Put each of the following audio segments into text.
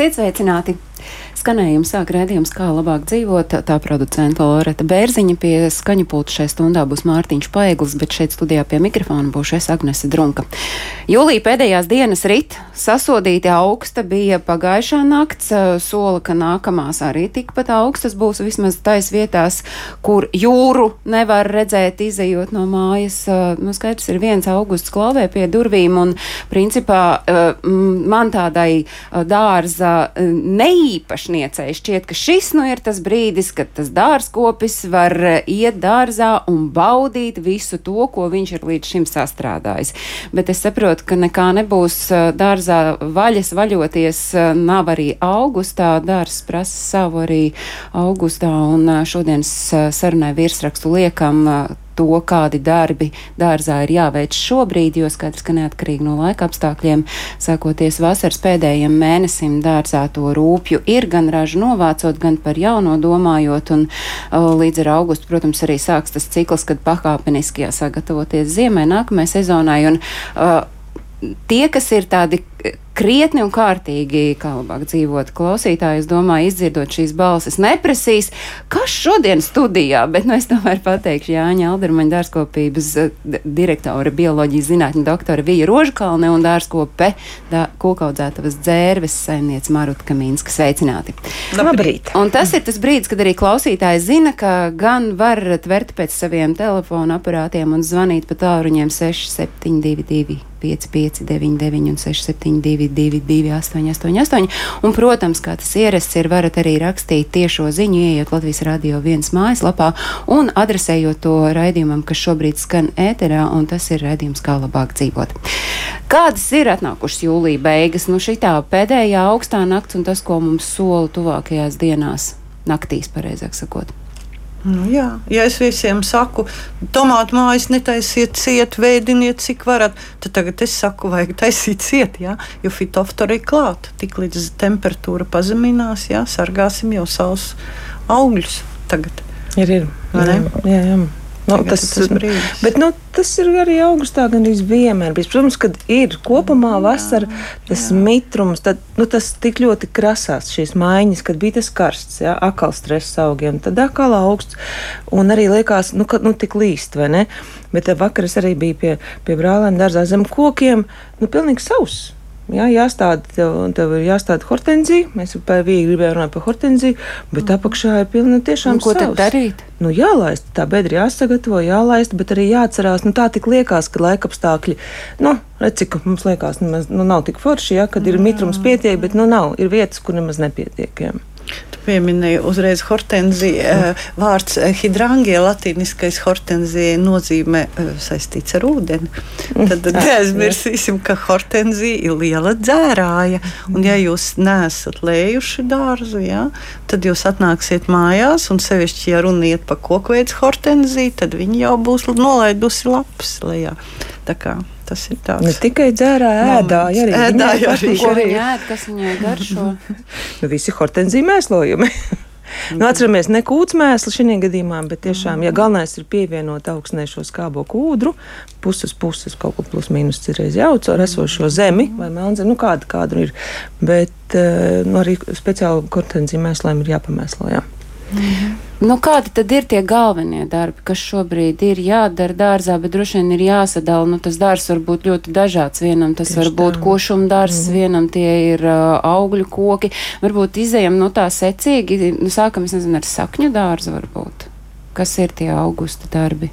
Esiet sveicināti! Skanējumu sāk redzējums, kā labāk dzīvot. Tā producenta Loreta Bērziņa pie skaņu pulta šajā stundā būs Mārtiņš Paeglis, bet šeit studijā pie mikrofona būšu es Agnese Drunka. Jūlija pēdējās dienas rit sasodīti augsta bija pagājušā nakts, sola, ka nākamās arī tikpat augstas būs vismaz tais vietās, kur jūru nevar redzēt izējot no mājas. Nu, skaidrs ir viens augusts klauvē pie durvīm un principā man tādai dārza neīpaši priekšniecei šķiet, ka šis nu ir tas brīdis, kad tas dārzkopis var eh, iet dārzā un baudīt visu to, ko viņš ir līdz šim sastrādājis. Bet es saprotu, ka nekā nebūs eh, dārzā vaļas vaļoties, eh, nav arī augustā. Dārzs prasa savu arī augustā, un šodienas sarunai virsrakstu liekam to, kādi darbi dārzā ir jāveic šobrīd, jo skaidrs, ka neatkarīgi no laika apstākļiem, sākoties vasaras pēdējiem mēnesim, dārzā to rūpju ir gan ražu novācot, gan par jauno domājot, un uh, līdz ar augustu, protams, arī sāks tas cikls, kad pakāpeniski jāsagatavoties ziemai, nākamajai sezonai. Un, uh, tie, kas ir tādi krietni un kārtīgi, kā labāk dzīvot. Klausītāji, es domāju, izdzirdot šīs balsis, neprasīs, kas šodien studijā, bet nu, es tomēr pateikšu Jāņa Aldermaņa dārzkopības eh, direktore, bioloģijas zinātņu doktore Vija Rožkalne un dārzkope dā, kūkaudzētavas dzērves saimniece Maruta Kamīnska. Sveicināti! Labrīt! Un tas ir tas brīdis, kad arī klausītāji zina, ka gan var tvert pēc saviem telefona aparātiem un zvanīt pa tāruņiem 6722. 5599 un 672 222, 888. Un, protams, kā tas ierasts ir, varat arī rakstīt tiešo ziņu, ieejot Latvijas radio viens mājaslapā un adresējot to raidījumam, kas šobrīd skan ēterā, un tas ir raidījums, kā labāk dzīvot. Kādas ir atnākušas jūlija beigas? Nu, šī pēdējā augstā nakts un tas, ko mums sola tuvākajās dienās, naktīs, pareizāk sakot. Nu, jā, ja es visiem saku, tomātu mājas netaisiet ciet, veidiniet, cik varat, tad tagad es saku, vajag taisīt ciet, jā, jo fitoftora ir klāta. Tik līdz temperatūra pazeminās, jā, sargāsim jau savus augļus tagad. Ir, ir. Jā, jā, jā. Nu, tas, tas, bet, nu, tas ir arī augustā, gan arī vienmēr bijis. Protams, kad ir kopumā vasara, tas jā. mitrums, tad nu, tas tik ļoti krasās šīs maiņas, kad bija tas karsts, jā, akal stress augiem, tad akal augsts, un arī liekas, nu, ka nu, tik līst, vai ne? Bet vakar es arī biju pie, pie brālēm dārzā zem kokiem, nu, pilnīgi sauss. Jā, jāstāda, tev, tev ir jāstāda hortenzija. Mēs par vīgu gribējām runāt par hortenziju, bet mm. apakšā ir pilna tiešām nu, ko savs. tad darīt? Nu, jālaist, tā bedra jāsagatavo, jālaist, bet arī jāatcerās, nu tā tik liekas, ka laikapstākļi, nu, redz, cik mums liekas, nu, nu nav tik forši, ja, kad ir mitrums pietiek, bet, nu, nav, ir vietas, kur nemaz nepietiek. Jā pieminēju uzreiz hortenzija. Eh, vārds eh, hidrangie, latīniskais hortenzija nozīmē eh, saistīts ar ūdeni. Tad neaizmirsīsim, ka hortenzija ir liela dzērāja. Un ja jūs neesat lējuši dārzu, ja, tad jūs atnāksiet mājās, un sevišķi, ja runiet par kokveids hortenziju, tad viņi jau būs nolaidusi lapas lejā. Tā kā tas ir tāds. Ne tikai dzērā, ēdā, ja arī ēdā, ja arī. Viņa ēd, kas viņai garšo? nu, visi hortenzija mēslojumi. Nu, atceramies, ne kūts mēslu šajā gadījumā, bet tiešām, ja galvenais ir pievienot augstnēšo skābo kūdru, puses puses kaut ko plus mīnus cirreiz jauc ar esošo zemi vai melnzemi, nu kāda, kāda ir, bet eh, nu, arī speciāli hortenzija mēslēm ir jāpamēslo, jā. Mhm. Nu, kādi tad ir tie galvenie darbi, kas šobrīd ir jādara dārzā, bet droši vien ir jāsadala? Nu, tas dārzs var būt ļoti dažāds. Vienam tas Tieši var būt košuma dārzs, mm. vienam tie ir uh, augļu koki. Varbūt izējam no tā secīgi, nu, sākam, nezinu, ar sakņu dārzu varbūt. Kas ir tie augusta darbi?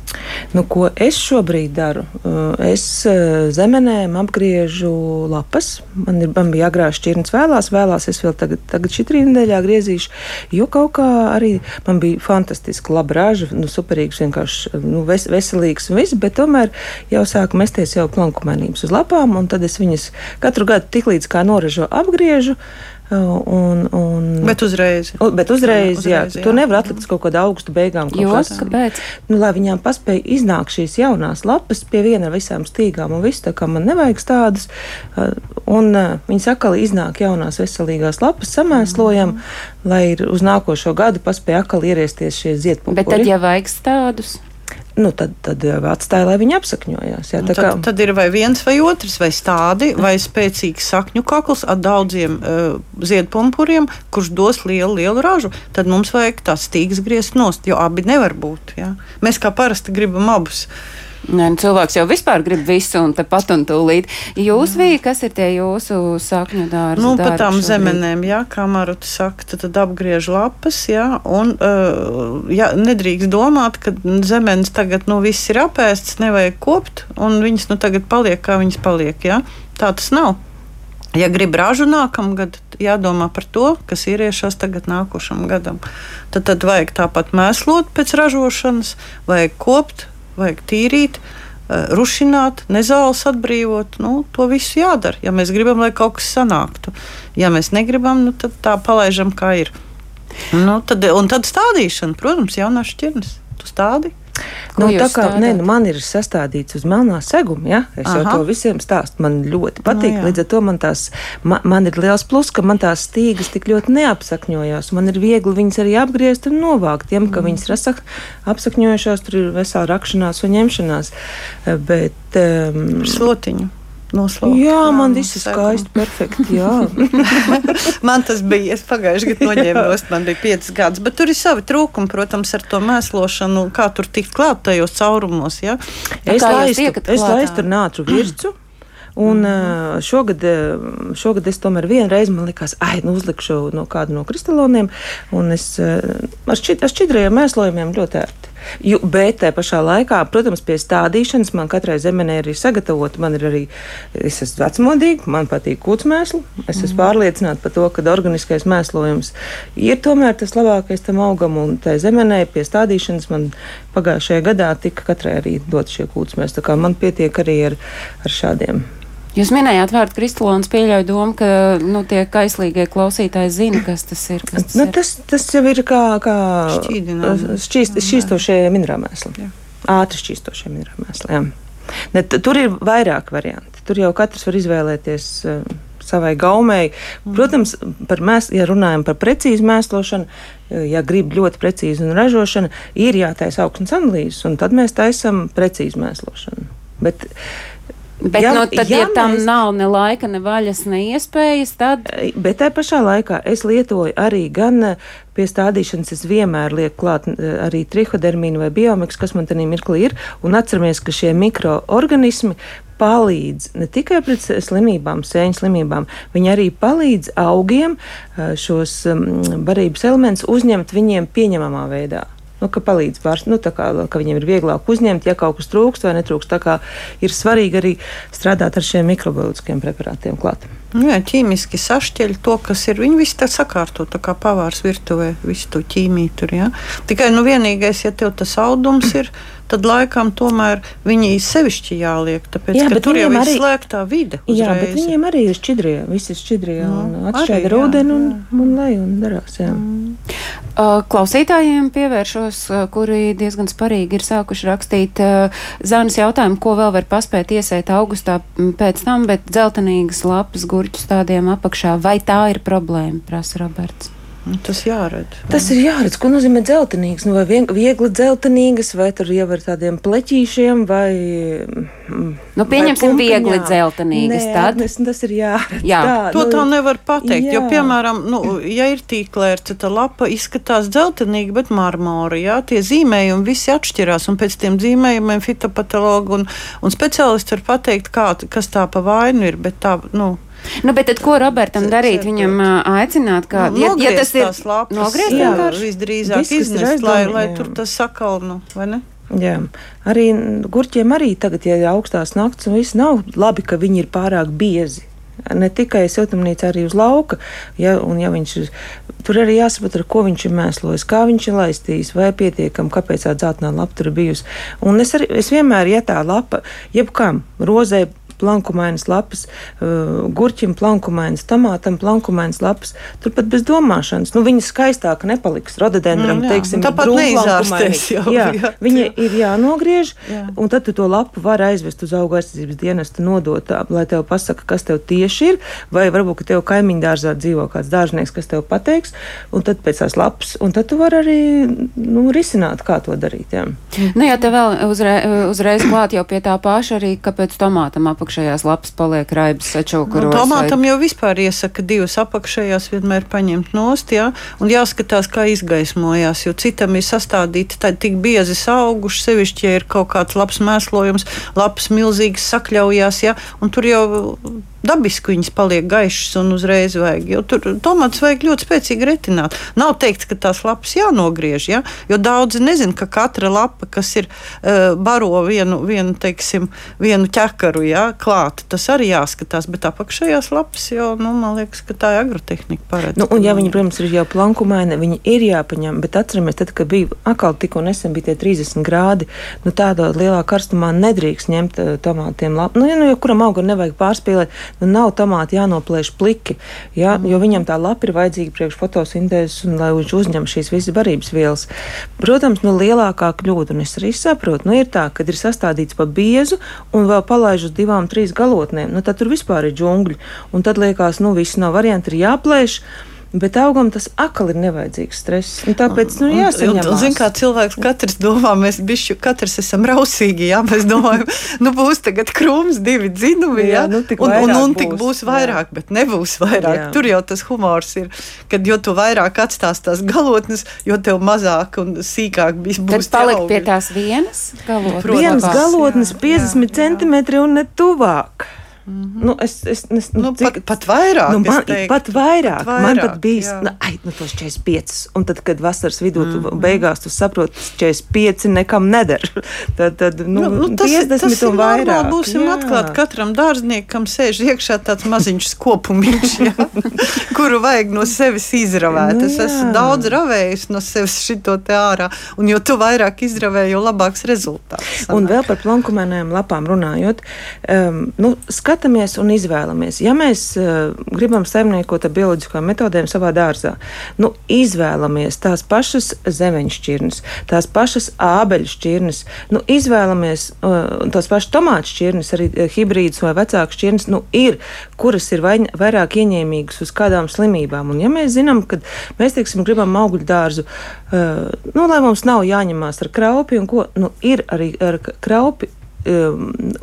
Nu, ko es šobrīd daru? Eh, es eh, zemenēm apgriežu lapas. Man, ir, man bija jāgrāž šķirnes vēlās, vēlās es vēl tagad, tagad šī trīs nedēļā griezīšu, jo kaut kā arī man bija fantastiski laba raža, nu, superīgs, vienkārši nu, ves, veselīgs un viss, bet tomēr jau sāku mesties jau plankumenības uz lapām, un tad es viņas katru gadu tik līdz kā noražo apgriežu. Un, un, bet uzreiz. U, bet uzreiz, jā, uzreiz jā. Tur nevar atlikt kaut kādu augstu beigām. Jo, kāpēc? Nu, lai viņām paspēja iznākt šīs jaunās lapas pie viena ar visām stīgām un viss, tā kā man nevajag tādas. Un viņi saka, ka iznāk jaunās veselīgās lapas, samēslojam, mm. lai uz nākošo gadu paspēja atkal ierēsties šie ziedpunkti. Bet tad, ja vajag tādus? Nu, tad, tad atstāja, lai viņi apsakņojās. Jā, tad, kā... tad ir vai viens vai otrs, vai stādi, vai spēcīgs sakņu kakls ar daudziem uh, ziedpumpuriem, kurš dos lielu, lielu ražu. Tad mums vajag tās stīgas griezt nost, jo abi nevar būt. Jā. Mēs kā parasti gribam abus. Uh, Nē, nu, cilvēks jau vispār grib visu un tepat un tūlīt. Jūs, Vija, kas ir tie jūsu sakņu dārzi? Nu, pa tām zemenēm, jā, kā Maruta saka, tad, tad apgriež lapas, jā, un uh, jā, nedrīkst domāt, ka zemenes tagad, nu, viss ir apēsts, nevajag kopt, un viņas, nu, tagad paliek, kā viņas paliek, jā. Tā tas nav. Ja grib ražu nākamgad, jādomā par to, kas ieriešās tagad nākošam gadam. Tad, tad vajag tāpat mēslot pēc ražošanas, vajag kopt, vajag tīrīt, eh, rušināt, nezāles atbrīvot. Nu, to visu jādara, ja mēs gribam, lai kaut kas sanāktu. Ja mēs negribam, nu, tad tā palaižam, kā ir. Nu, tad, un tad stādīšana, protams, jaunās šķirnes. Tu stādi. Nu, tā kā nē, nu, man ir sastādīts uz melnā seguma, ja? es Aha. jau to visiem stāstu. Man ļoti patīk. Nu, jā. līdz ar to man, tās, man, man ir liels plus, ka man tās stīgas tik ļoti neapsakņojās. Man ir viegli viņas arī apgriezt un novākt. Tiem, ka mm. viņas ir apsakņojušās, tur ir vesela rakšanās un ņemšanās. Bet, um, Slotiņu noslaukt. Jā, man viss ir skaisti, perfekti. man tas bija. Es pagājušajā gadā noņēmu nost, man bija piecas gadus. Bet tur ir savi trūkumi, protams, ar to mēslošanu, kā tur tikt klāt tajos caurumos. Ja? Es laistu, ar nātru virsmu. Un mm. šogad, šogad es tomēr vienreiz man likās, ah, nu uzlikšu no kādu no kristaloniem, un es ar, šķid, ar šķidrajiem mēslojumiem ļoti ērti. Ju, bet tajā pašā laikā, protams, pie stādīšanas man katrai zemenē ir sagatavota. Man ir arī, es esmu vecmodīga, man patīk kūtsmēsli. Es esmu mm. pārliecināta par to, ka organiskais mēslojums ir tomēr tas labākais tam augam. Un tai zemenē pie stādīšanas man pagājušajā gadā tika katrai arī dot šie kūtsmēsli. Tā kā man pietiek arī ar, ar šādiem Jūs minējāt vārdu kristalons, pieļauju domu, ka nu, tie kaislīgie klausītāji zina, kas tas ir. Kas tas, nu, ir. tas, tas jau ir kā, kā šķīst, šķīstošie minerālmēsli. Ātri šķīstošie minerālmēsli. Ne, tur ir vairāk varianti. Tur jau katrs var izvēlēties. Uh, savai gaumei. Mm. Protams, par mēs, ja runājam par precīzu mēslošanu, ja grib ļoti precīzi un ražošana, ir jātaisa augstnes analīzes, un tad mēs taisam precīzu mēslošanu. Bet Bet, ja, nu, tad, ja, ja tam mēs... nav ne laika, ne vaļas, ne iespējas, tad. Bet tajā pašā laikā es lietoju arī gan eh, pie stādīšanas, es vienmēr lieku klāt eh, arī trihodermīnu vai biomiks, kas man tenī mirklī ir, un atceramies, ka šie mikroorganismi palīdz ne tikai pret slimībām, sēņu slimībām, viņi arī palīdz augiem eh, šos barības elementus uzņemt viņiem pieņemamā veidā nu, ka palīdz pārst, nu, kā, ka viņiem ir vieglāk uzņemt, ja kaut kas trūkst vai netrūkst. Tā kā ir svarīgi arī strādāt ar šiem mikrobioloģiskiem preparātiem klāt. Nu, jā, ķīmiski sašķeļ to, kas ir. Viņi visi tā sakārto, tā kā pavārs virtuvē, visu to ķīmiju tur. Ja? Tikai nu, vienīgais, ja tev tas audums ir tad laikam tomēr viņi sevišķi jāliek. Tāpēc, jā, tur jau arī... ir slēgtā vide. Uzreiz. Jā, bet viņiem arī ir šķidrie, visi šķidrie no, nu, ar ūdeni un, un lej un darās. Jā. Mm. Klausītājiem pievēršos, kuri diezgan sparīgi ir sākuši rakstīt zāles jautājumu, ko vēl var paspēt iesēt augustā pēc tam, bet dzeltenīgas lapas gurķu stādiem apakšā. Vai tā ir problēma, prasa Roberts? Nu, tas jāredz. Tas ir jāredz, ko nozīmē dzeltenīgs. Nu, vai viegli dzeltenīgas, vai tur jau ar tādiem pleķīšiem, vai. Mm, nu, pieņemsim, vai viegli dzeltenīgas. Nē, tad Agnes, tas ir jāredz. Jā. Tā, to nu, tā nevar pateikt. Jā. Jo, piemēram, nu, ja ir tīklērce, tad lapa izskatās dzeltenīga, bet marmora. Jā, tie zīmējumi visi atšķirās. Un pēc tiem zīmējumiem fitopatologi un, un speciālisti var pateikt, kā, kas tā pa vainu ir. Bet tā, nu, Nu, bet tad, ko Robertam darīt? Viņam aicināt, kā nu, ja, ja tas ir nogriezt, vienkārši visdrīzāk iznest, lai, lai tur tas sakalnu, vai ne? Jā. Arī gurķiem arī tagad, ja ir augstās naktas un viss nav labi, ka viņi ir pārāk biezi. Ne tikai siltumnīca, arī uz lauka. Ja, un, ja viņš tur arī jāsaprot, ar ko viņš ir mēslojis, kā viņš ir laistījis, vai pietiekami, kāpēc tā dzeltenā lapa tur bijusi. Un es, arī, es vienmēr, ja tā lapa, jebkam rozē plankumainas lapas, uh, gurķim plankumainas, tomātam plankumainas lapas. Turpat bez domāšanas. Nu, viņa skaistāk nepaliks rododendram, mm, teiksim, tāpat neizārstēs jau. Jā, jā, viņa ir jānogriež, jā. un tad tu to lapu var aizvest uz auga aizsardzības dienestu nodot, lai tev pasaka, kas tev tieši ir, vai varbūt, ka tev kaimiņu dārzā dzīvo kāds dārznieks, kas tev pateiks, un tad pēc tās lapas, un tad tu vari arī nu, risināt, kā to darīt. Jā. Nu, jā, te vēl uzreiz, uzreiz klāt jau pie tā paša arī, kāpēc tomātam apakšējās lapas paliek raibas sačaukuros. Nu, tomātam vai... jau vispār iesaka divas apakšējās vienmēr paņemt nost, jā, un jāskatās, kā izgaismojās, jo citam ir sastādīti tādi tik biezi auguši, sevišķi, ja ir kaut kāds labs mēslojums, labs milzīgs sakļaujās, jā, un tur jau dabiski viņas paliek gaišas un uzreiz vajag. Jo tur tomātus vajag ļoti spēcīgi retināt. Nav teikts, ka tās lapas jānogriež, ja? jo daudzi nezina, ka katra lapa, kas ir uh, baro vienu, vienu, teiksim, vienu ķekaru ja? klāt, tas arī jāskatās. Bet apakšējās lapas jau, nu, man liekas, ka tā ir agrotehnika paredz. Nu, un, ja viņi, protams, ir jau plankumaini, viņi ir jāpaņem, bet atceramies, tad, kad bija atkal tikko nesen bija tie 30 grādi, nu, tādā lielā karstumā nedrīkst ņemt uh, tomātiem lapu. Nu, ja, nu, ja kuram augam nevajag pārspīlēt, nu, nav tomāti jānoplēš pliki, ja, mm. jo viņam tā lapa ir vajadzīga priekš fotosintēzes un lai viņš uzņem šīs visas barības vielas. Protams, nu, lielākā kļūda, un es arī saprotu, nu, ir tā, ka ir sastādīts pa biezu un vēl palaiž uz divām, trīs galotnēm, nu, tad tur vispār ir džungļi, un tad liekas, nu, viss nav varianti, ir jāplēš. Bet augam tas atkal ir nevajadzīgs stress. Un tāpēc nu, jāsaņem. Zin, kā cilvēks katrs domā, mēs bišķi, katrs esam rausīgi, jā, mēs domājam, nu būs tagad krūms, divi dzinumi, jā, jā nu, un, un, un tik būs, būs vairāk, jā. bet nebūs vairāk. Jā. Tur jau tas humors ir, kad jo tu vairāk atstās tās galotnes, jo tev mazāk un sīkāk būs. Tad palikt pie tās vienas galotnes. Vienas galotnes jā, 50 jā, centimetri un ne tuvāk. Mm -hmm. nu, es, es, es, nu, cik, pat, pat vairāk. Nu, man, pat vairāk. Pat vairāk. Man pat bija nu, ai, nu, tos 45. Un tad, kad vasaras vidū mm -hmm. tu beigās tu saproti, ka 45 nekam neder. tad, tad nu, nu, nu, tas, 50 tas un vairāk. Būsim jā. atklāti. Katram dārzniekam sēž iekšā tāds maziņš skopumiņš, kuru vajag no sevis izravēt. Nu, es esmu daudz ravējis no sevis šito te ārā. Un jo tu vairāk izravēji, jo labāks rezultāts. Sanāk. Un vēl par plankumēniem lapām runājot. Um, nu, skat, skatāmies un izvēlamies. Ja mēs uh, gribam saimniekot ar bioloģiskām metodēm savā dārzā, nu, izvēlamies tās pašas zemeņšķirnes, tās pašas ābeļu šķirnes, nu, izvēlamies uh, tās pašas tomātu šķirnes, arī uh, hibrīdus vai vecāku šķirnes, nu, ir, kuras ir vai, vairāk ieņēmīgas uz kādām slimībām. Un, ja mēs zinām, ka mēs, teiksim, gribam augļu dārzu, uh, nu, lai mums nav jāņemās ar kraupi, un ko, nu, ir arī ar kraupi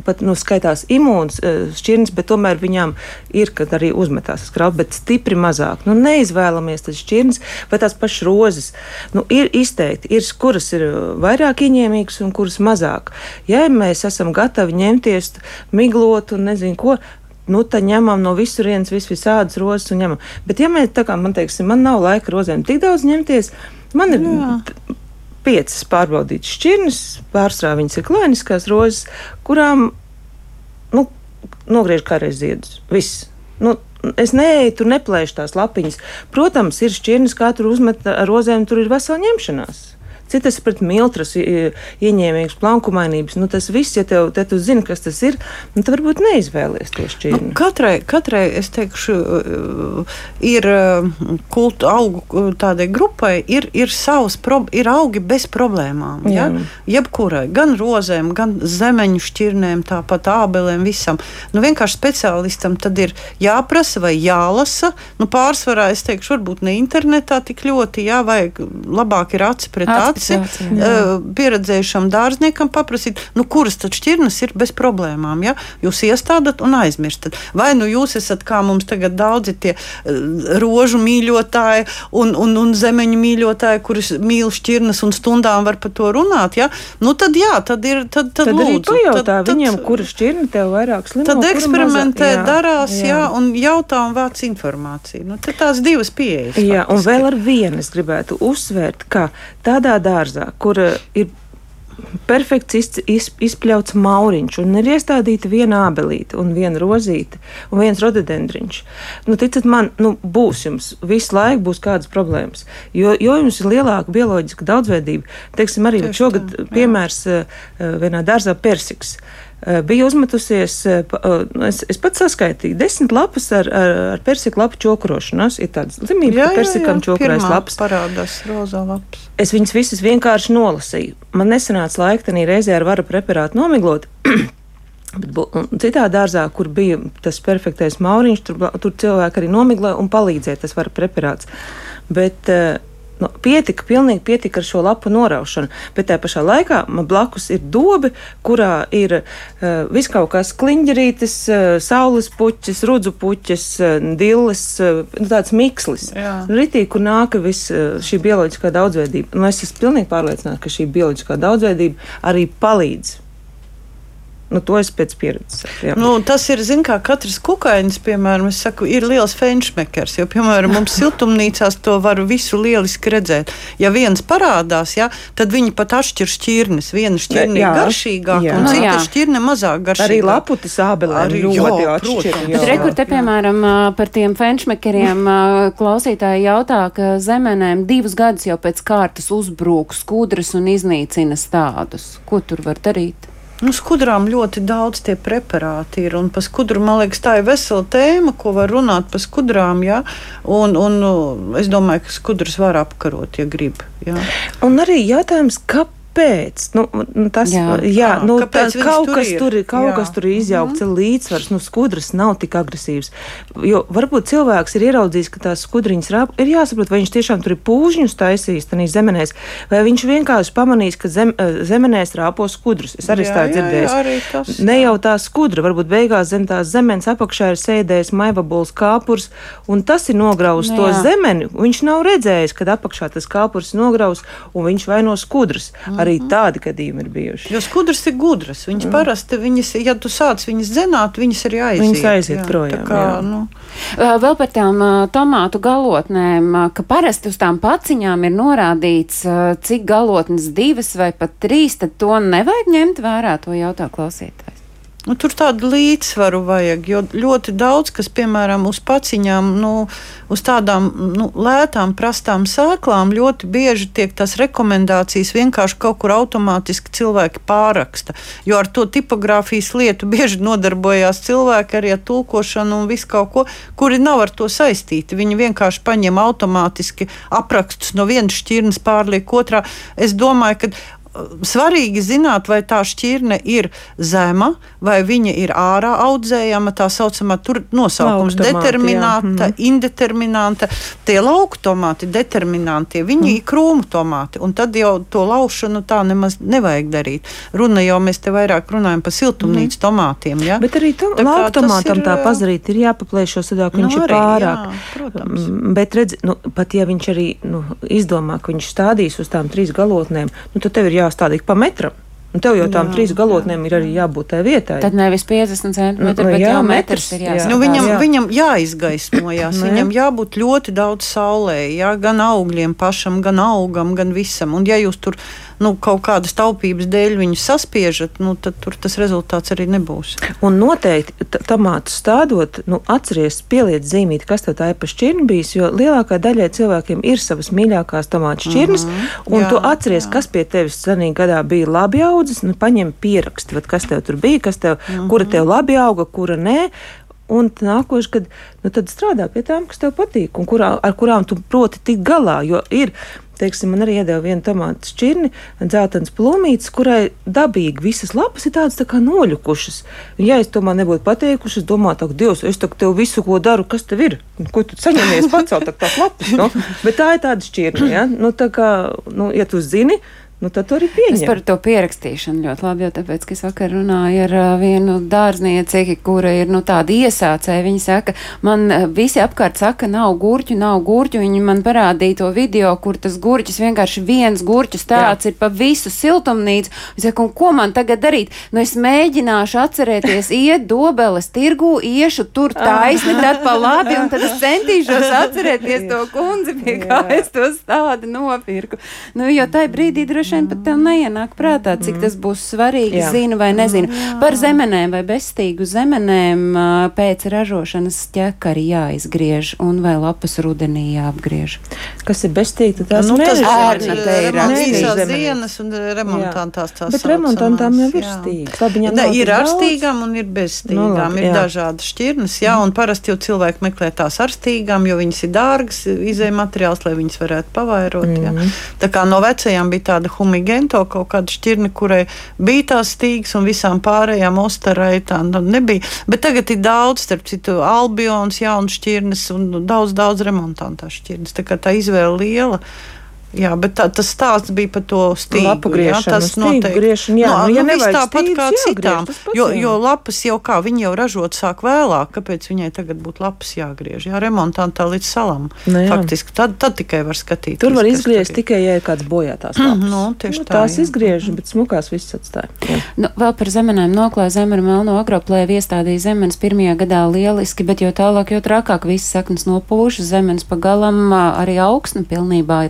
pat nu, skaitās imūns uh, šķirnes, bet tomēr viņām ir, kad arī uzmetās skrauts, bet stipri mazāk. Nu, neizvēlamies tas šķirnes vai tās pašas rozes. Nu, ir izteikti, ir, kuras ir vairāk ieņēmīgas un kuras mazāk. Ja mēs esam gatavi ņemties miglot un nezinu ko, nu, tad ņemam no visurienes vis visādas rozes un ņemam. Bet, ja mēs tā kā man teiksim, man nav laika rozēm tik daudz ņemties, man ir. Jā piecas pārbaudītas šķirnes, pārsvarā viņas ir klāniskās rozes, kurām nu, nogriež kādreiz ziedus. Viss. Nu, es neeju, tur neplēšu tās lapiņas. Protams, ir šķirnes, kā tur uzmet ar rozēm, tur ir vesela ņemšanās citas pret miltras ieņēmīgas plankumainības. Nu, tas viss, ja tev, te tu zini, kas tas ir, nu, tad varbūt neizvēlies to šķirni. Nu, katrai, katrai, es teikšu, ir kultu augu tādai grupai, ir, ir savs, ir augi bez problēmām. Ja? Jebkurai, gan rozēm, gan zemeņu šķirnēm, tāpat ābelēm, visam. Nu, vienkārši speciālistam tad ir jāprasa vai jālasa. Nu, pārsvarā es teikšu, varbūt ne internetā tik ļoti, jā, vajag labāk ir aci pret aci aci uh, pieredzējušam dārzniekam paprasīt, nu, kuras tad šķirnes ir bez problēmām. Ja? Jūs iestādat un aizmirstat. Vai nu jūs esat kā mums tagad daudzi tie uh, rožu mīļotāji un, un, un zemeņu mīļotāji, kurus mīl šķirnes un stundām var par to runāt. Ja? Nu, tad jā, tad ir. Tad, tad, tad lūdzu, pajautā tad, viņiem, kura šķirne tev vairāk slimo. Tad eksperimentē, jā, darās, jā. jā, un jautā un vāc informāciju. Nu, tās divas pieejas. Jā, faktiski. un vēl ar vienu es gribētu uzsvērt, ka tādā dārzā, kur eh, ir perfekts iz, iz, izpļauts mauriņš, un ir iestādīta viena abelīte, un viena rozīte, un viens rododendriņš. Nu, ticat man, nu, būs jums visu laiku būs kādas problēmas. Jo, jo jums ir lielāka bioloģiska daudzveidība, teiksim, arī Tieši šogad tā, piemērs uh, vienā dārzā persiks. Bija uzmetusies, es, es pats saskaitīju, desmit lapas ar, ar, ar persika lapu čokrošanos. Ir tādas zīmīgas, ka persikam čokrojas lapas. Parādās rozā lapas. Es viņas visas vienkārši nolasīju. Man nesanāca laika tenī reizē ar varu preparātu nomiglot. Bet citā dārzā, kur bija tas perfektais mauriņš, tur, tur cilvēki arī nomiglēja un palīdzēja. Tas var preparāts. Bet, uh, Nu, pietika, pilnīgi pietika ar šo lapu noraušanu, bet tajā pašā laikā man blakus ir dobe, kurā ir uh, viss kaut kas kliņģerītis, uh, saules puķis, rudzu puķis, uh, dilles, uh, tāds mikslis. Ritīgi, kur nāk viss uh, šī bioloģiskā daudzveidība. Nu, es esmu pilnīgi pārliecināta, ka šī bioloģiskā daudzveidība arī palīdz Nu, to es pēc pieredzes saku. Nu, tas ir, zin, kā katrs kukainis, piemēram, saku, ir liels fenšmekers. Jo, piemēram, mums siltumnīcās to var visu lieliski redzēt. Ja viens parādās, ja, tad viņi pat atšķir šķirnes. Viena šķirne ir garšīgāka, un cita šķirne mazāk garšīga. Arī laputis ābelē arī ļoti atšķirīgi. Bet rekur te, piemēram, par tiem fenšmekeriem klausītāji jautā, ka zemenēm divus gadus jau pēc kārtas uzbrūk skudras un iznīcina stādus. Ko tur var darīt? Nu, skudrām ļoti daudz tie preparāti ir. Un par skudru, man liekas, tā ir vesela tēma, ko var runāt par skudrām. Ja? Un, un, nu, es domāju, ka skudras var apkarot, ja grib. Ja? Un arī jautājums, kāpēc? Kāpēc? Nu, nu, tas jā, jā nu, tā, kaut, kas tur, ir, kaut jā. kas tur ir izjaukts, mm -hmm. līdzsvars. Nu, skudras nav tik agresīvs. Jo varbūt cilvēks ir ieraudzījis, ka tās skudriņas rāp, ir jāsaprot, vai viņš tiešām tur ir pūžņus taisījis, tad zemenēs, vai viņš vienkārši pamanīs, ka zem, zemenēs rāpo skudrus. Es arī tā dzirdēju. Ne jau tā skudra, varbūt beigās zem tās zemes apakšā ir sēdējis maivabuls kāpurs, un tas ir nograuzis nu to zemeni. Viņš nav redzējis, kad apakšā tas kāpurs ir nograuzis, un viņš vaino skudras. Mm arī mm. tādi gadījumi ir bijuši. Jo skudras ir gudras. Viņas mm. parasti, viņas, ja tu sāc viņas zināt, viņas arī aiziet. Viņas aiziet jā, projām. Kā, jā. Nu. Vēl par tām tomātu galotnēm, ka parasti uz tām paciņām ir norādīts, cik galotnes divas vai pat trīs, tad to nevajag ņemt vērā, to jautā klausītājs. Nu, tur tādu līdzsvaru vajag, jo ļoti daudz, kas, piemēram, uz paciņām, nu, uz tādām nu, lētām, prastām sēklām, ļoti bieži tiek tās rekomendācijas vienkārši kaut kur automātiski cilvēki pāraksta. Jo ar to tipogrāfijas lietu bieži nodarbojās cilvēki arī ar tulkošanu un visu kaut ko, kuri nav ar to saistīti. Viņi vienkārši paņem automātiski aprakstus no vienas šķirnes pārliek otrā. Es domāju, ka svarīgi zināt, vai tā šķirne ir zema, vai viņa ir ārā audzējama, tā saucamā tur nosaukums - determinēta, mm. indeterminanta. Tie lauku tomāti, determinantie, viņi mm. ir krūmu tomāti, un tad jau to laušanu tā nemaz nevajag darīt. Runa jau mēs te vairāk runājam par siltumnīcas mm. tomātiem. Ja? Bet arī to, lauku tomātam ir, tā pazarīt ir jāpaplēšo sadā, ka nu, viņš arī, ir pārāk. Jā, protams. Bet redz, nu, pat ja viņš arī nu, izdomā, ka viņš stādīs uz tām trīs galotnēm, nu, tad tev ir jā jāstādīt pa metram. Un tev jau tām jā, trīs galotnēm jā. ir arī jābūt tai vietai. Tad nevis 50 centimetri, nu, bet jā, jau metrs ir jāsaka. Nu, viņam, jā. viņam jāizgaismojās, nu, viņam jābūt ļoti daudz saulē, jā, gan augļiem pašam, gan augam, gan visam. Un ja jūs tur nu, kaut kādas taupības dēļ viņu saspiežat, nu, tad tas rezultāts arī nebūs. Un noteikti tomātu stādot, nu, atcerieties, pieliet zīmīti, kas tev tā ir pa šķirni bijis, jo lielākā daļai cilvēkiem ir savas mīļākās tomātu šķirnes, mhm. -huh. un jā, tu atceries, jā. kas pie tevis senī gadā bija labi audzis, nu, paņem pieraksti, kas tev tur bija, kas tev, uh -huh. kura tev labi auga, kura nē, Un nākošais, kad nu, strādā pie tām, kas tev patīk, un kurā, ar kurām tu proti tikt galā. Jo ir Teiksim, man arī iedeva vienu tomātu šķirni, dzeltens plūmītis, kurai dabīgi visas lapas ir tādas tā kā noļukušas. Un, ja es to man nebūtu pateikuši, es domāju, ka Dievs, es tev visu, ko daru, kas tev ir, ko tu saņemies pacelt tās lapas. No? Bet tā ir tāda šķirne, ja? nu, tā kā, nu, ja tu zini, nu, tad to arī pieņem. Es par to pierakstīšanu ļoti labi, jo tāpēc, ka es vakar runāju ar uh, vienu dārznieci, kura ir nu, tāda iesācēja. Viņa saka, man uh, visi apkārt saka, nav gurķu, nav gurķu. Viņi man parādīja to video, kur tas gurķis vienkārši viens gurķis tāds Jā. ir pa visu siltumnīcu. Es saku, ko man tagad darīt? Nu, es mēģināšu atcerēties, iet dobeles tirgu, iešu tur taisni, tad pa labi, un tad es centīšos atcerēties to kundzi, pie kā es to stādu nopirku. Nu, jo tajā brīdī droši vien pat tev neienāk prātā, cik tas būs svarīgi, Jā. zinu vai nezinu. Jā. Par zemenēm vai bestīgu zemenēm pēc ražošanas ķeka arī jāizgriež un vai lapas rudenī jāapgriež. kas ir bezstīga, tās nu, tas ērna, te ir īsās dienas un remontantās tās Bet remontantām jau ir stīgas. Labi, ne, ir ar stīgām un ir bez stīgām. Nu, ir jā. dažādas šķirnes, jā, un parasti jau cilvēki meklē tās ar stīgām, jo viņas ir dārgas, izēja materiāls, lai viņas varētu pavairot. Mm -hmm. Tā kā no vecajām bija tāda humigento kaut kāda šķirne, kurai bija tās stīgas un visām pārējām ostarai tā nu, nebija. Bet tagad ir daudz, starp citu, albions, jaunas šķirnes un daudz, daudz remontantās šķirnes. Tā kā tā izvēle liela. Jā, bet tā, tas stāsts bija par to stīgu. Lapu griešanu, jā, tas noteikti. Griešanu, jā, no, nu, ja nu, viss tāpat stīgs, kā citām. Pats, jo, jo lapas jau kā, viņi jau ražot sāk vēlāk, kāpēc viņai tagad būtu lapas jāgriež? Jā, remontantā līdz salam. Nu, jā. Faktiski, tad, tad tikai var skatīties. Tur var izgriezt tikai, ja ir kāds bojātās lapas. Mm, no, tieši nu, tā. Tās jā. izgriež, bet smukās viss atstāja. Jā. Nu, vēl par zemenēm noklāja zemera melno agroplēju iestādīja zemenes pirmajā gadā lieliski, bet jo tālāk, jo trakāk viss saknes nopūšas, zemenes pagalam arī augsne pilnībā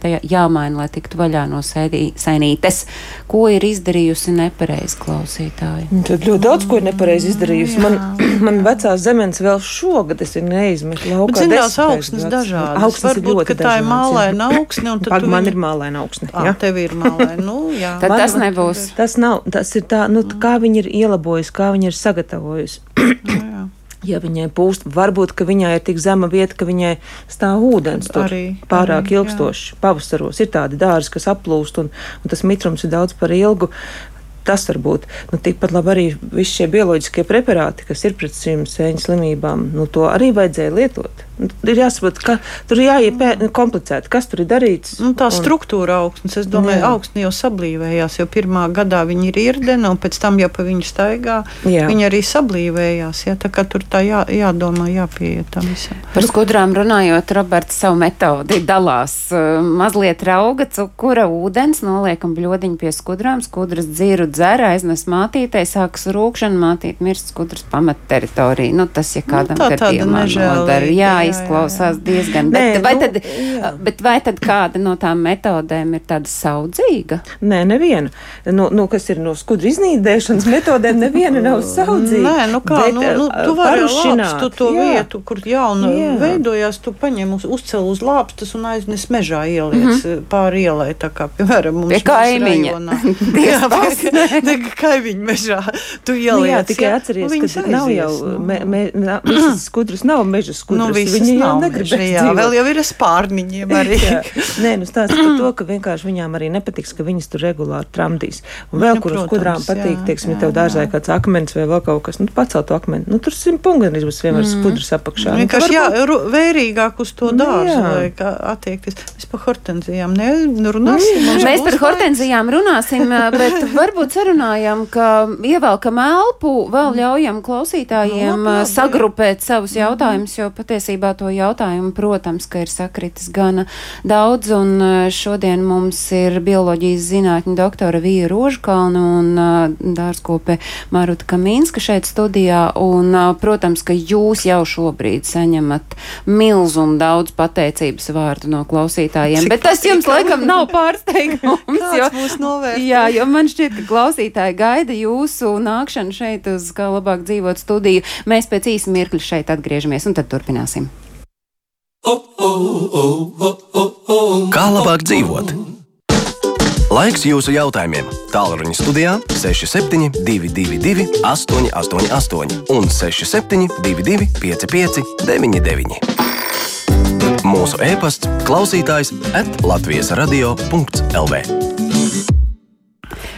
jāmaina, lai tiktu vaļā no sēnītes. Ko ir izdarījusi nepareizi klausītāji? Tad ļoti daudz ko ir nepareizi izdarījusi. Man, man vecā zemes vēl šogad es neizmetu laukā. Zinās, augsnes dažādas. Augsnes Varbūt, ka tā ir mālaina augsne. Pag, man ir mālaina augsne. Jā, tev ir mālaina. Nu, jā. Tad man, tas nebūs. Tas nav, tas ir tā, nu, kā viņi ir ielabojusi, kā viņi ir sagatavojusi. Ja viņai pūst, varbūt viņai ir tik zema vieta, ka viņai stāv ūdens tur arī, pārāk arī, ilgstoši. Jā. Pavasaros ir tādi dārzi, kas aplūst, un, un tas mitrums ir daudz par ilgu. Tas var būt nu, tikpat labi arī visi šie bioloģiskie preparāti, kas ir pret šīm sēņu slimībām. Nu, to arī vajadzēja lietot. Nu, ir jāsaprot, ka tur ir jāiet nu, komplicēti, kas tur ir darīts. Nu, tā un... struktūra augstnes, es domāju, jā. augstne jau sablīvējās, jo pirmā gadā viņi ir irdena, un pēc tam jau pa viņu staigā, jā. viņi arī sablīvējās. Jā, tā kā tur tā jā, jādomā, jāpieiet tam visam. Par skudrām runājot, Roberts savu metodi dalās. Mazliet rauga cukura ūdens, noliekam bļodiņu pie skudrām, skudras dzīru dzēra, aiznes mātītei, sākas rūkšana, mātīt mirst skudras pamat teritoriju. Nu, tas, ja kādam nu, tā gadījumā nodara. Jā, izklausās diezgan. Nē, bet, vai nu, tad, jā. bet vai tad kāda no tām metodēm ir tāda saudzīga? Nē, neviena. Nu, nu, kas ir no skudru iznīdēšanas metodēm, neviena nav saudzīga. Nē, nu kā, bet, nu, nu, tu vari lāpstu to jā. vietu, kur jauna jā. veidojās, tu paņem uz, uzcel uz lāpstas un aiznes mežā ieliec mm -hmm. pāri ielai, tā kā, piemēram, mums pie kaimiņa. jā, pie kaimiņa mežā. Tu ieliec. Nu, jā, tikai atceries, ka nav jau, me, me, visas skudras nav meža skudras. Nu, Viņi jau negrib jā, vēl jau ir spārniņiem arī. Nē, nu stāsta par to, ka vienkārši viņām arī nepatiks, ka viņas tur regulāri tramdīs. Un vēl, nu, kur uz kudrām patīk, teiksim, jā, tev dārzā kāds akmens vai vēl kaut kas, nu pacelt to akmeni. Nu, tur simt punganis būs vienmēr mm. skudras apakšā. Nu, vienkārši, jā, vērīgāk uz to nu, dārzu vajag attiekties. Mēs par hortenzijām nerunāsim. Nu, Mēs par hortenzijām runāsim, bet varbūt sarunājam, ka ievelkam elpu, vēl ļaujam klausītājiem no, sagrupēt savus jautājumus, jo patiesībā to jautājumu, protams, ka ir sakritis gana daudz, un e, šodien mums ir bioloģijas zinātņu doktora Vija Rožkalna un uh, dārzkope Maruta Kamīnska šeit studijā, un, protams, ka jūs jau šobrīd saņemat milzumu daudz pateicības vārdu no klausītājiem, Cik bet tas jums laikam nav pārsteigums, jo, jā, jo man šķiet, ka klausītāji gaida jūsu nākšanu šeit uz kā labāk dzīvot studiju. Mēs pēc īsa mirkļa šeit atgriežamies un tad turpināsim. Kā labāk dzīvot? Laiks jūsu jautājumiem. Tālruņa studijā 6722, 888, un 6722, 55, 99. Mūsu e-pasts, klausītājs atlatvijas radio.lv.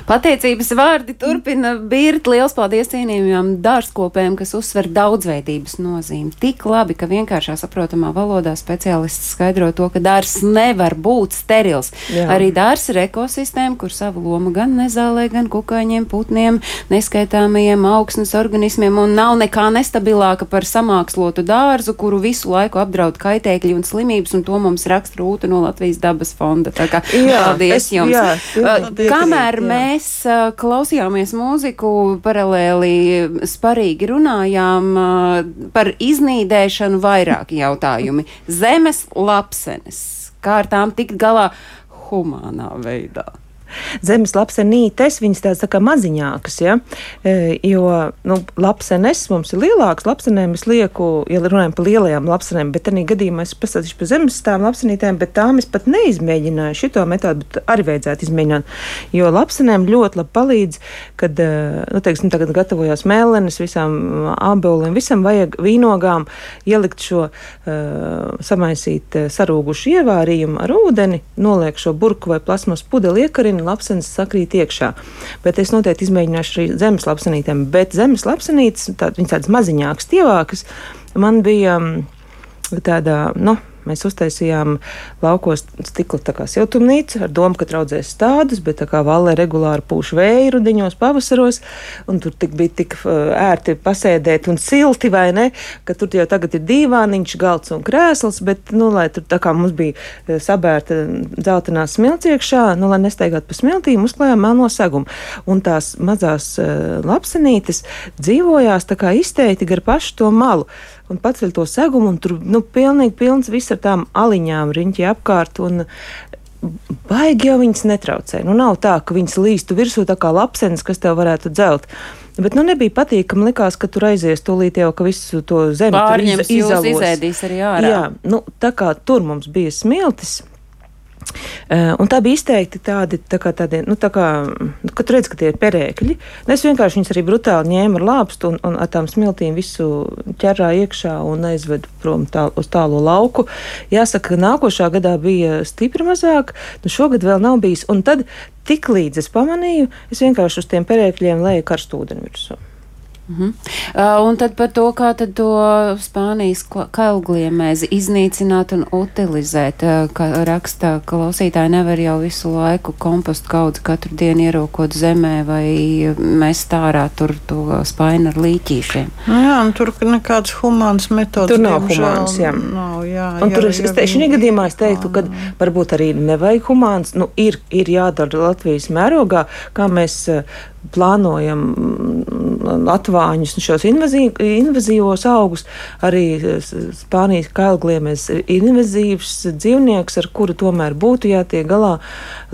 Pateicības vārdi turpina birt. Liels paldies cienījumiem dārzkopējiem, kas uzsver daudzveidības nozīmi. Tik labi, ka vienkāršā saprotamā valodā speciālists skaidro to, ka dārzs nevar būt sterils. Jā. Arī dārzs ir ekosistēma, kur savu lomu gan nezālē, gan kukaiņiem, putniem, neskaitāmajiem augsnes organismiem, un nav nekā nestabilāka par samākslotu dārzu, kuru visu laiku apdraud kaitēkļi un slimības, un to mums raksta Rūta no Latvijas dabas fonda. Tā kā jā, paldies es, jums! Jā, jā, Kamēr jā. mēs mēs uh, klausījāmies mūziku, paralēli sparīgi runājām uh, par iznīdēšanu vairāki jautājumi. Zemes lapsenes, kā ar tām tikt galā humānā veidā? Zemes lapsenītes, viņas tādas tā kā maziņākas, ja? E, jo nu, lapsenes mums ir lielāks, lapsenēm es lieku, ja runājam par lielajām lapsenēm, bet tādā gadījumā es pastāstīšu par zemes tām lapsenītēm, bet tām es pat neizmēģināju šito metodu, bet arī vajadzētu izmēģināt, jo lapsenēm ļoti labi palīdz, kad, e, nu, teiksim, tagad gatavojās mēlenes visām āboliem, visam vajag vīnogām ielikt šo, uh, samaisīt sarūgušu ievārījumu ar ūdeni, noliek šo burku vai plasmas pudeli iekarina, lapsenes sakrīt iekšā. Bet es noteikti izmēģināšu arī zemes lapsenītēm. Bet zemes lapsenītes, tā, viņas tādas maziņākas, tievākas, man bija mm, tāda, nu, Mēs uztaisījām laukos stikla siltumnīcu ar domu, ka traudzēs stādus, bet tā kā valē regulāri pūš vēja rudeņos, pavasaros, un tur tik bija tik uh, ērti pasēdēt un silti, vai ne, ka tur jau tagad ir dīvāniņš, galds un krēsls, bet, nu, lai tur tā kā mums bija uh, sabērta dzeltenā smilts iekšā, nu, lai nesteigātu pa smiltīm, uzklājām melno segumu. Un tās mazās uh, lapsenītes dzīvojās tā kā izteikti gar pašu to malu un paceļ to segumu, un tur nu, pilnīgi pilns viss ar tām aliņām riņķi apkārt. Un, Baigi jau viņas netraucē. Nu, nav tā, ka viņas līstu virsū tā kā lapsenes, kas tev varētu dzelt. Bet nu, nebija patīkami. Likās, ka tur aizies tūlīt jau, ka visu to zemi Pārņems, iz, izēdīs arī ārā. Jā, nu, tā kā tur mums bija smiltis, un tā bija izteikti tādi, tā kā tādi, nu, tā kā, nu, kad redz, ka tie ir perēkļi. Es vienkārši viņus arī brutāli ņēmu ar lāpstu un, un ar tām smiltīm visu ķerā iekšā un aizvedu prom tā, uz tālo lauku. Jāsaka, ka nākošā gadā bija stipri mazāk, nu šogad vēl nav bijis. Un tad tik līdz es pamanīju, es vienkārši uz tiem perēkļiem lēju karstu ūdeni virsmu. Uh -huh. uh, un tad par to, kā tad to Spānijas kailgliemēzi iznīcināt un utilizēt, uh, kā raksta klausītāji, nevar jau visu laiku kompostu kaudzi katru dienu ierokot zemē vai mest ārā tur to spainu ar līķīšiem. Nu jā, un tur nekāds humāns metods. Tur nav humāns, jā. Nav, jā, un jā, tur es, es teikšu, šī gadījumā es teiktu, ka varbūt arī nevajag humāns, nu ir, ir jādara Latvijas mērogā, kā mēs uh, plānojam mm, atvāņus, šos invazī, invazīvos augus. Arī Spānijas kailgliemes ir invazīvs dzīvnieks, ar kuru tomēr būtu jātiek galā.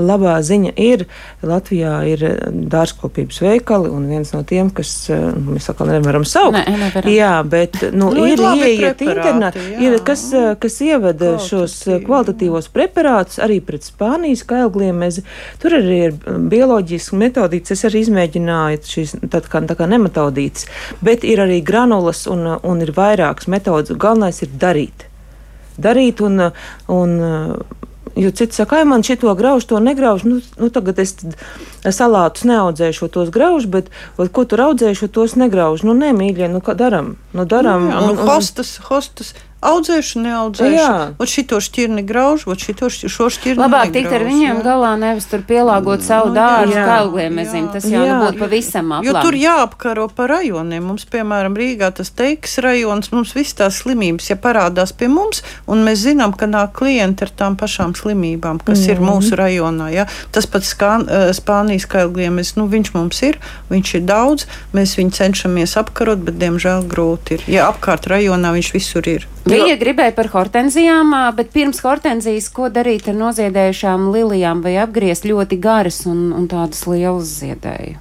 Labā ziņa ir, Latvijā ir dārzkopības veikali, un viens no tiem, kas mēs atkal nevaram saukt, ne, nevaram. jā, bet nu, nu, ir ieiet internetā, ir, kas, kas ievada šos kvalitatīvos preparātus arī pret Spānijas kailgliemezi. Tur arī ir bioloģiski metodīts, es arī izmēģināju izmēģinājāt šīs kā, kā nematodītas, bet ir arī granulas un, un ir vairākas metodas. Galvenais ir darīt. Darīt un, un Jo cits saka, ka man šito graužu, to negraužu. Nu, nu, tagad es salātus neaudzēšu tos graužus, bet vai, ko tur audzēšu, tos negraužu. Nu, nē, mīļie, nu, kā daram? Nu, daram. Nu, jā, nu, un, un, hostas, hostas audzēšu, neaudzēšu. Jā. Ot šito šķirni grauž, ot šito šo šķirni. Labāk tikt ar viņiem jā. galā, nevis tur pielāgot savu nu, dārzu kaugliem, nezinu, tas jau jā. nebūtu pavisam aplam. Jo tur jāapkaro pa rajoniem. Mums, piemēram, Rīgā tas teiks rajons, mums viss tās slimības, ja parādās pie mums, un mēs zinām, ka nāk klienti ar tām pašām slimībām, kas mm. ir mūsu rajonā. Ja? Tas pats kā uh, Spānijas kaugliem, nu, viņš mums ir, viņš ir daudz, mēs viņu cenšamies apkarot, bet, diemžēl, grūti ir. Ja apkārt rajonā viņš visur ir. Viņa gribēja par hortenzijām, bet pirms hortenzijas, ko darīt ar noziedējušām lilijām vai apgriezt ļoti garas un, un tādas lielas ziedēju?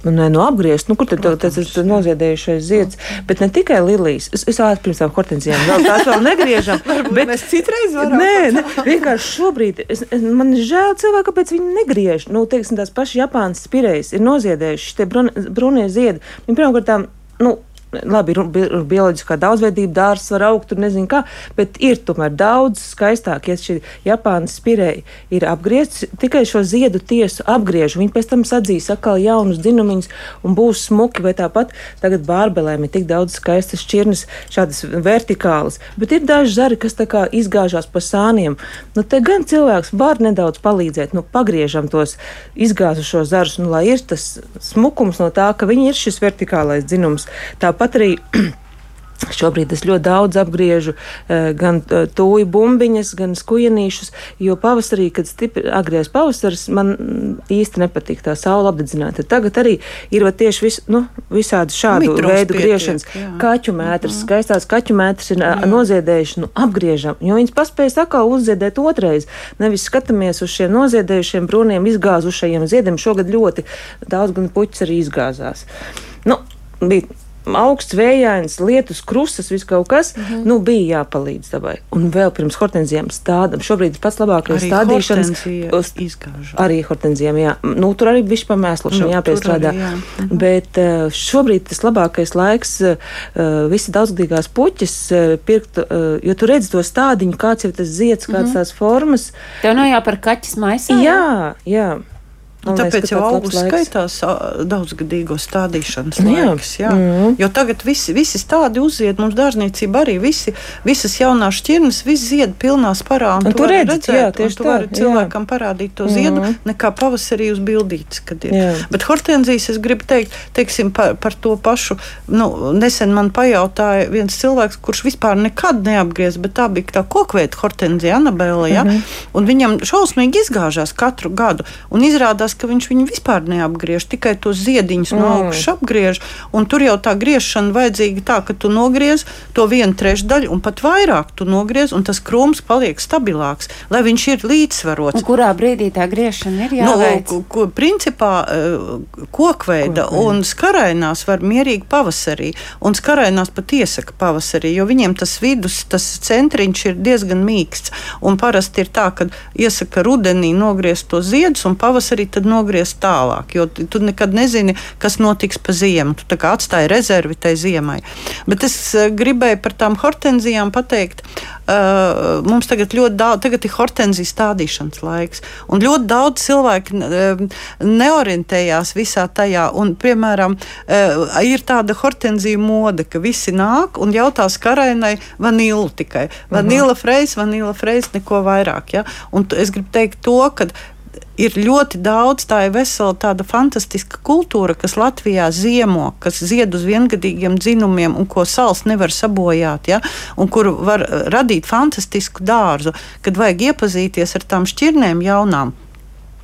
Nu, nē, nu apgriezt, nu, kur tad tas ir noziedējušais zieds. Bet ne tikai lilijas. Es, es ātri pirms tam hortenzijām vēl tās vēl negriežam. bet mēs citreiz varam. Nē, ne, vienkārši šobrīd es, es, man ir žēl cilvēku, kāpēc viņi negriež. Nu, teiksim, tās pašas Japānas spirējas ir noziedējuši šie brūnie ziedi. Viņi pirmkārt, nu, labi, ir, bioloģiskā daudzveidība, dārsts var augt, tur nezinu kā, bet ir tomēr daudz skaistāk, ja šī Japānas spirēja ir apgriezts, tikai šo ziedu tiesu apgriež, viņi pēc tam sadzīs atkal jaunus dzinumiņus un būs smuki, vai tāpat tagad bārbelēm ir tik daudz skaistas šķirnes, šādas vertikālas, bet ir daži zari, kas tā kā izgāžās pa sāniem. Nu, te gan cilvēks var nedaudz palīdzēt, nu, pagriežam tos izgāzušos zarus, nu, lai ir tas smukums no tā, ka viņi ir šis vertikālais dzinums. Tā Tāpat arī Šobrīd es ļoti daudz apgriežu eh, gan eh, tūju bumbiņas, gan skujenīšus, jo pavasarī, kad stipri agrijais pavasaris, man īsti nepatīk tā saule apdedzināta. Tagad arī ir tieši vis, nu, visādi šādu Mitrums veidu pietiek, griešanas. Jā. Kaķu mētras, uh -huh. skaistās kaķu mētras ir jā. noziedējuši, nu, apgriežam, jo viņas paspējas atkal uzziedēt otrais. Nevis skatāmies uz šiem noziedējušiem brūniem izgāzušajiem ziediem. Šogad ļoti daudz gan puķis arī izgāzās. Nu, bija augsts, vējains, lietus, krustas, viss kaut kas, mm -hmm. nu, bija jāpalīdz dabai. Un vēl pirms hortenzijām stādam. Šobrīd ir pats labākais stādīšanas. Izgāžu. Arī hortenzijām, jā. Nu, tur arī bišķi pamēslošana nu, jāpiestrādā. Jā. Mm -hmm. Bet uh, šobrīd tas labākais laiks uh, visi daudzgadīgās puķis uh, pirkt, jo tu redz to stādiņu, kāds ir tas zieds, kāds mm -hmm. tās formas. Tev nav jāpar kaķis maisā? Jā, jā. Un tāpēc jau augusts skaitās daudzgadīgo stādīšanas nu, laiks. Jā. Mm -hmm. Jo tagad visi, visi stádi uzied, mums dārzniecība arī visi, visas jaunās šķirnes, viss zied pilnā sparā. Un, un tu redzi, redzēt, jā, tieši tā. Vari cilvēkam jā. parādīt to ziedu, mm -hmm. nekā pavasarī uz bildītes, kad ir. Jā. Bet hortenzijas es gribu teikt, teiksim, par, par to pašu. Nu, nesen man pajautāja viens cilvēks, kurš vispār nekad neapgriez, bet tā bija tā kokveida hortenzija Anabela, ja? mm -hmm. un viņam šausmīgi izgāžās katru gadu. Un izrādās, izrādās, ka viņš viņu vispār neapgriež, tikai tos ziediņus no mm. augšas apgriež. Tur jau tā griešana vajadzīga tā, ka tu nogriez to vienu trešdaļu un pat vairāk tu nogriez, un tas krūms paliek stabilāks, lai viņš ir līdzsvarots. Un kurā brīdī tā griešana ir jāveic? Nu, ko, principā eh, kokveida un skarainās var mierīgi pavasarī, un skarainās pat iesaka pavasarī, jo viņiem tas vidus, tas centriņš ir diezgan mīksts, un parasti ir tā, ka iesaka rudenī nogriezt to ziedus, un pavasarī tad nogriezt tālāk. Jo tu nekad nezini, kas notiks pa ziemu. Tu atstāji rezervi tai ziemai. Bet es eh, gribēju par tām hortenzijām pateikt. Uh, mums tagad ļoti daudz, tagad ir hortenzijas stādīšanas laiks, un ļoti daudz cilvēku uh, neorientējās visā tajā. Un, piemēram, uh, ir tāda hortenzija mode, ka visi nāk un jautās karainai vanilu tikai. Vanila mhm. freis, vanila freis, neko vairāk. Ja? Un es gribu teikt to, ka ir ļoti daudz, tā ir vesela tāda fantastiska kultūra, kas Latvijā ziemo, kas zied uz viengadīgiem dzinumiem un ko sals nevar sabojāt, ja? un kur var radīt fantastisku dārzu, kad vajag iepazīties ar tām šķirnēm jaunām.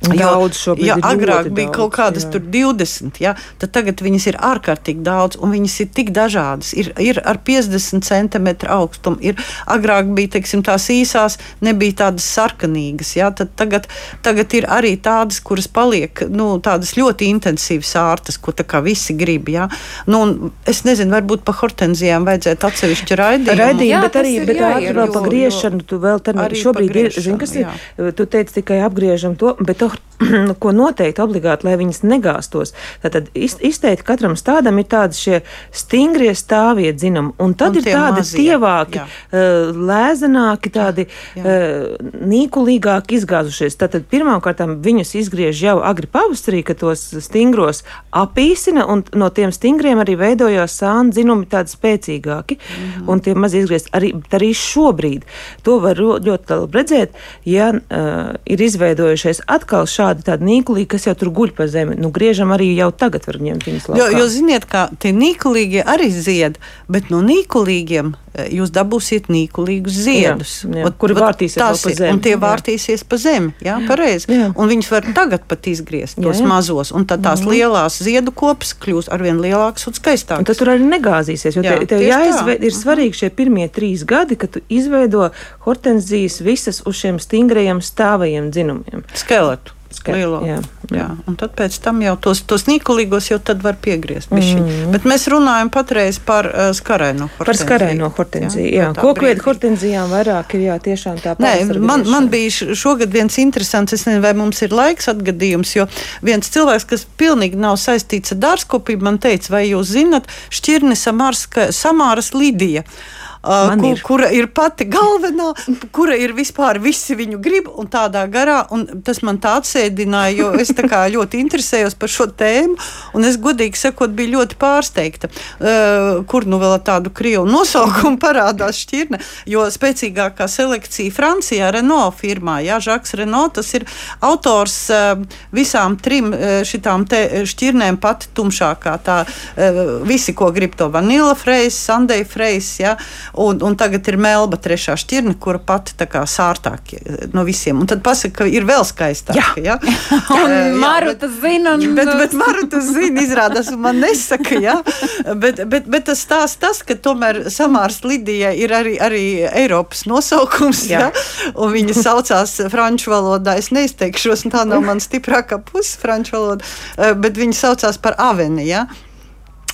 Daudz šobrīd. Ja agrāk bija daudz, kaut kādas jā. 20, ja, tad tagad viņas ir ārkārtīgi daudz, un viņas ir tik dažādas. Ir, ir ar 50 cm augstumu, ir agrāk bija teiksim, tās īsās, nebija tādas sarkanīgas. Ja, tad tagad, tagad ir arī tādas, kuras paliek nu, tādas ļoti intensīvas ārtas, ko visi grib. Ja. Nu, es nezinu, varbūt par hortenzijām vajadzētu atsevišķu raidījumu. Raidījumu, bet arī bet ātri vēl pa griešanu. Tu vēl tad šobrīd ir, zini, kas ir, tu teici tikai apgriežam to, bet Nu, ko noteikti obligāti, lai viņas negāstos. Tad izteikti katram stādam ir tādi šie stingrie stāvie dzinumi, un tad un ir tādi mazie, tievāki, jā. uh, lēzenāki, tādi jā, jā. Uh, nīkulīgāki izgāzušies. Tātad pirmkārt viņus izgriež jau agri pavasarī, kad tos stingros apīsina, un no tiem stingriem arī veidojās sāni dzinumi tādi spēcīgāki, mm -hmm. un tie maz izgriezt. Arī, arī šobrīd to var ļoti labi redzēt, ja uh, ir izveidojušies atkal atkal šādi tādi nīkulīgi, kas jau tur guļ pa zemi. Nu, griežam arī jau tagad var ņemt viņus laukā. Jo, jo ziniet, kā tie nīkulīgie arī zied, bet no nīkulīgiem eh, jūs dabūsiet nīkulīgus ziedus. Jā, jā. Kuri vārtīsies pa zemi. Un tie jā. vārtīsies pa zemi, jā, pareizi. Jā. Un viņus var tagad pat izgriezt, tos jā, jā. mazos, un tad tās jā. lielās ziedu kopas kļūs arvien lielākas un skaistākas. Un tad tur arī negāzīsies, jo jā, te, tev jāizveid, ir svarīgi šie pirmie trīs gadi, kad tu izveido hortenzijas visas uz šiem stingrajiem stāvajiem dzinumiem. Skeletu lielo. Jā, jā. jā. Un tad pēc tam jau tos, tos nīkulīgos jau var piegriezt. Mm. Bet mēs runājam patreiz par uh, skaraino hortenziju. Par skaraino hortenziju, jā. jā. Kokviedu hortenzijām vairāk ir, jā, tiešām tā Nē, man, man bija šogad viens interesants, es nezinu, vai mums ir laiks atgadījums, jo viens cilvēks, kas pilnīgi nav saistīts ar dārzkopību, man teica, vai jūs zinat, šķirne Samāras Lidija. Uh, kur, ir. kura ir pati galvenā, kura ir vispār visi viņu grib un tādā garā. Un tas man tā atsēdināja, jo es ļoti interesējos par šo tēmu, un es godīgi sakot, biju ļoti pārsteigta, uh, kur nu vēl tādu krievu nosaukumu parādās šķirne, jo spēcīgākā selekcija Francijā Renault firmā, jā, Žaks Renault, tas ir autors uh, visām trim uh, šitām šķirnēm pati tumšākā, tā uh, visi, ko grib to vanila freis, sandei freis, jā, un, un tagad ir melba trešā šķirne, kura pati kā sārtākie no visiem. Un tad pasaka, ka ir vēl skaistāka. Ja? un jā, Maruta zina. Un... Bet, bet Maruta zina, izrādās, un man nesaka, ja? bet, bet, bet tas stāsts tas, ka tomēr Samārs Lidija ir arī, arī Eiropas nosaukums, jā. ja? un viņa saucās franču valodā. Es neizteikšos, tā nav man stiprākā puse franču valoda, eh, bet viņa saucās par aveni. Ja?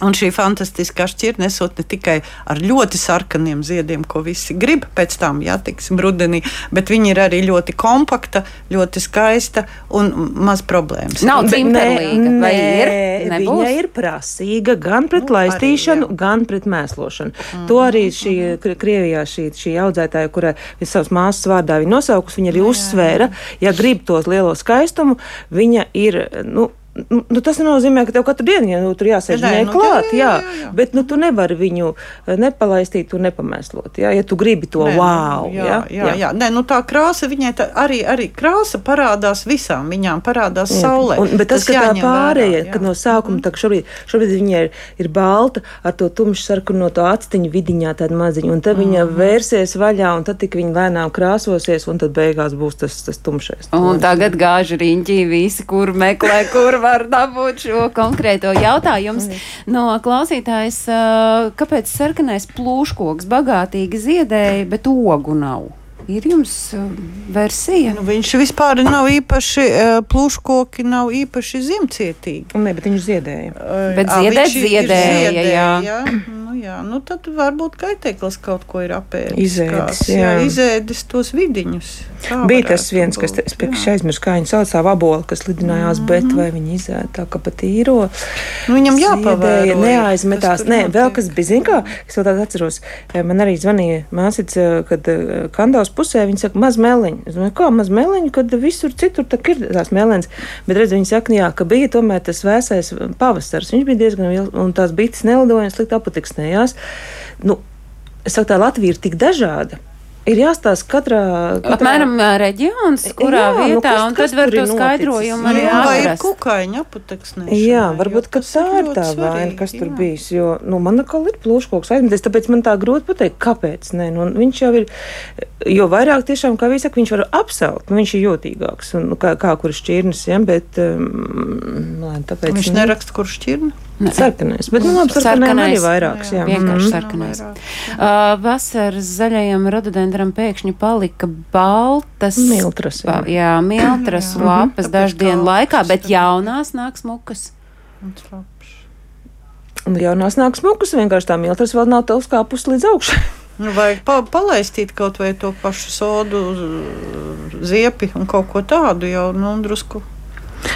Un šī fantastiskā šķirne nesot ne tikai ar ļoti sarkaniem ziediem, ko visi grib pēc tam, ja tiksim, rudenī, bet viņi ir arī ļoti kompakta, ļoti skaista un maz problēmas. Nav cimperlīga, vai ir? Nebūs? Viņa ir prasīga gan pret nu, laistīšanu, arī, jā. gan pret mēslošanu. Mm. To arī šī Krievijā šī, šī audzētāja, kura ir savas māsas vārdā viņa nosaukus, viņa arī jā, uzsvēra, ja grib tos lielo skaistumu, viņa ir, nu, Nu, nu, tas nenozīmē, ka tev katru dienu ja, nu, tur jāsēž viņai nu, klāt, jā, jā, jā, jā. bet nu, tu nevari viņu eh, nepalaistīt un nepamēslot. Jā, ja tu gribi to Nē, wow. Jā, jā, jā. jā. jā. Nē, nu, tā krāsa viņai tā, arī, arī krāsa parādās visām. Viņām parādās jā. saulē. Un, bet tas, tas ka tā pārējie, kad no sākuma mm. šobrīd, šobrīd viņa ir, ir balta ar to tumšu sarkanu no to actiņu vidiņā tādu maziņu, un tad mm. viņa vērsies vaļā, un tad tik viņa lēnām krāsosies, un tad beigās būs tas, tas tumšais. Un tagad gāž riņķī visi, kur meklē, kur var dabūt šo konkrēto jautājumu. No klausītājas, kāpēc sarkanais plūškoks bagātīgi ziedēja, bet ogu nav? Ir jums versija? Nu, viņš vispār nav īpaši, plūškoki nav īpaši zimcietīgi. Nē, bet viņš ziedēja. Bet ziedēt ziedēja, ziedēja, jā. jā. Nu, jā, nu tad varbūt kaitēklis kaut ko ir apēdis. Izēdis, kāds, jā. jā, izēdis tos vidiņus. Tā Bija tas viens, būt, kas, es pēkšņi aizmirsu, kā viņi sauc savu abolu, kas lidinājās, mm -hmm. bet vai viņi izēda tā kā pat īro. Nu, viņam jāpavēroja. Neaizmetās. Nē, vēl kas bija, zin kā, es vēl tādu atceros, man arī zvanīja māsīts, kad Kandaus pusē viņi saka, maz meliņu. Es domāju, kā maz meliņu, kad visur citur ir tās melens. Bet redz, viņi saka, jā, ka bija tomēr tas vēsais pavasars. Viņš bija diezgan liels, un tās bites nelidoja, slikt apatiksnējās. Nu, es saku, tā Latvija ir tik dažāda ir jāstāsta katrā, katrā... apmēram reģions, kurā jā, nu, vietā, nu, kas, un tad var to skaidrojumu arī atrast. Vai kukaiņa apateksnēšana. Jā, varbūt, ka tā ir tā vaina, kas tur jā. bijis, jo, nu, man atkal ir plūškoks aizmeties, tāpēc man tā grūti pateikt, kāpēc, nē, nu, viņš jau ir, jo vairāk tiešām, kā viņi saka, viņš var apsalt, nu, viņš ir jūtīgāks, un, nu, kā, kā kur šķirnes, ja, bet, um, lēn, tāpēc. Viņš neraksta, kur šķirne? Sarkanais, bet, nu, labi, sarkanais arī vairāks, jā. jā. Vienkārši mm. sarkanais. Uh, vasaras zaļajam rododendram pēkšņi palika baltas. Miltras. Jā, jā miltras jā. lapas daždienu laikā, bet jaunās nāk smukas. Un jaunās nāk smukas, vienkārši tā miltras vēl nav telskāpus līdz augšai. Nu, vajag pa palaistīt kaut vai to pašu sodu, ziepi un kaut ko tādu jau nu, drusku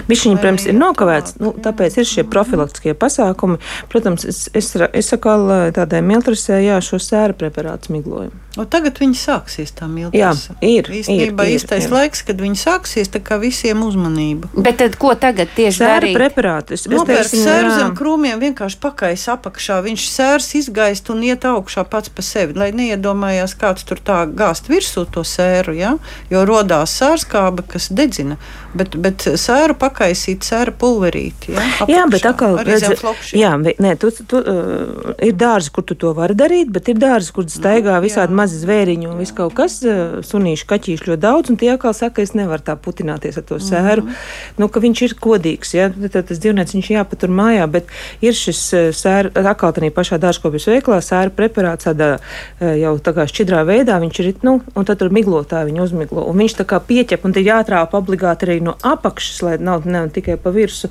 Bišķiņi, protams, ir nokavēts, nu, tāpēc ir šie profilaktiskie pasākumi. Protams, es, es, es saku tādai miltrasē, jā, šo sēra preparātu smiglojumu. O tagad viņi sāksies tā miltras. Jā, ir. Īstenībā ir, ir, īstais ir. laiks, kad viņi sāksies, tā kā visiem uzmanība. Bet tad ko tagad tieši sēra darīt? preparātu? Es, Nopērk sēru zem krūmiem, vienkārši pakais apakšā. Viņš sērs izgaist un iet augšā pats pa sevi, lai neiedomājās kāds tur tā gāzt virsū to sēru, ja? jo rodās sārskāba, kas dedzina. Bet, bet sēru pakaisīt sēra pulverīti. Ja? Apakšā, jā, bet atkal, redz, jā, nē, tu, tu, uh, ir dārzi, kur tu to vari darīt, bet ir dārzi, kur staigā nu, visādi jā. Mazi zvēriņi un viss kaut kas, uh, sunīši, kaķīši ļoti daudz, un tie atkal saka, es nevaru tā putināties ar to sēru, mm -hmm. nu, ka viņš ir kodīgs, ja? tad tas dzīvnieks viņš jāpatur mājā, bet ir šis uh, sēra, atkal tādā pašā dārzkopības veiklā, sēra preparāts tādā uh, jau tā kā šķidrā veidā, viņš ir, nu, un tad tur miglotā viņu uzmiglo, un viņš tā kā pieķep, un te jātrāpa obligāti arī no apakšas, lai nav ne tikai pa virsmu.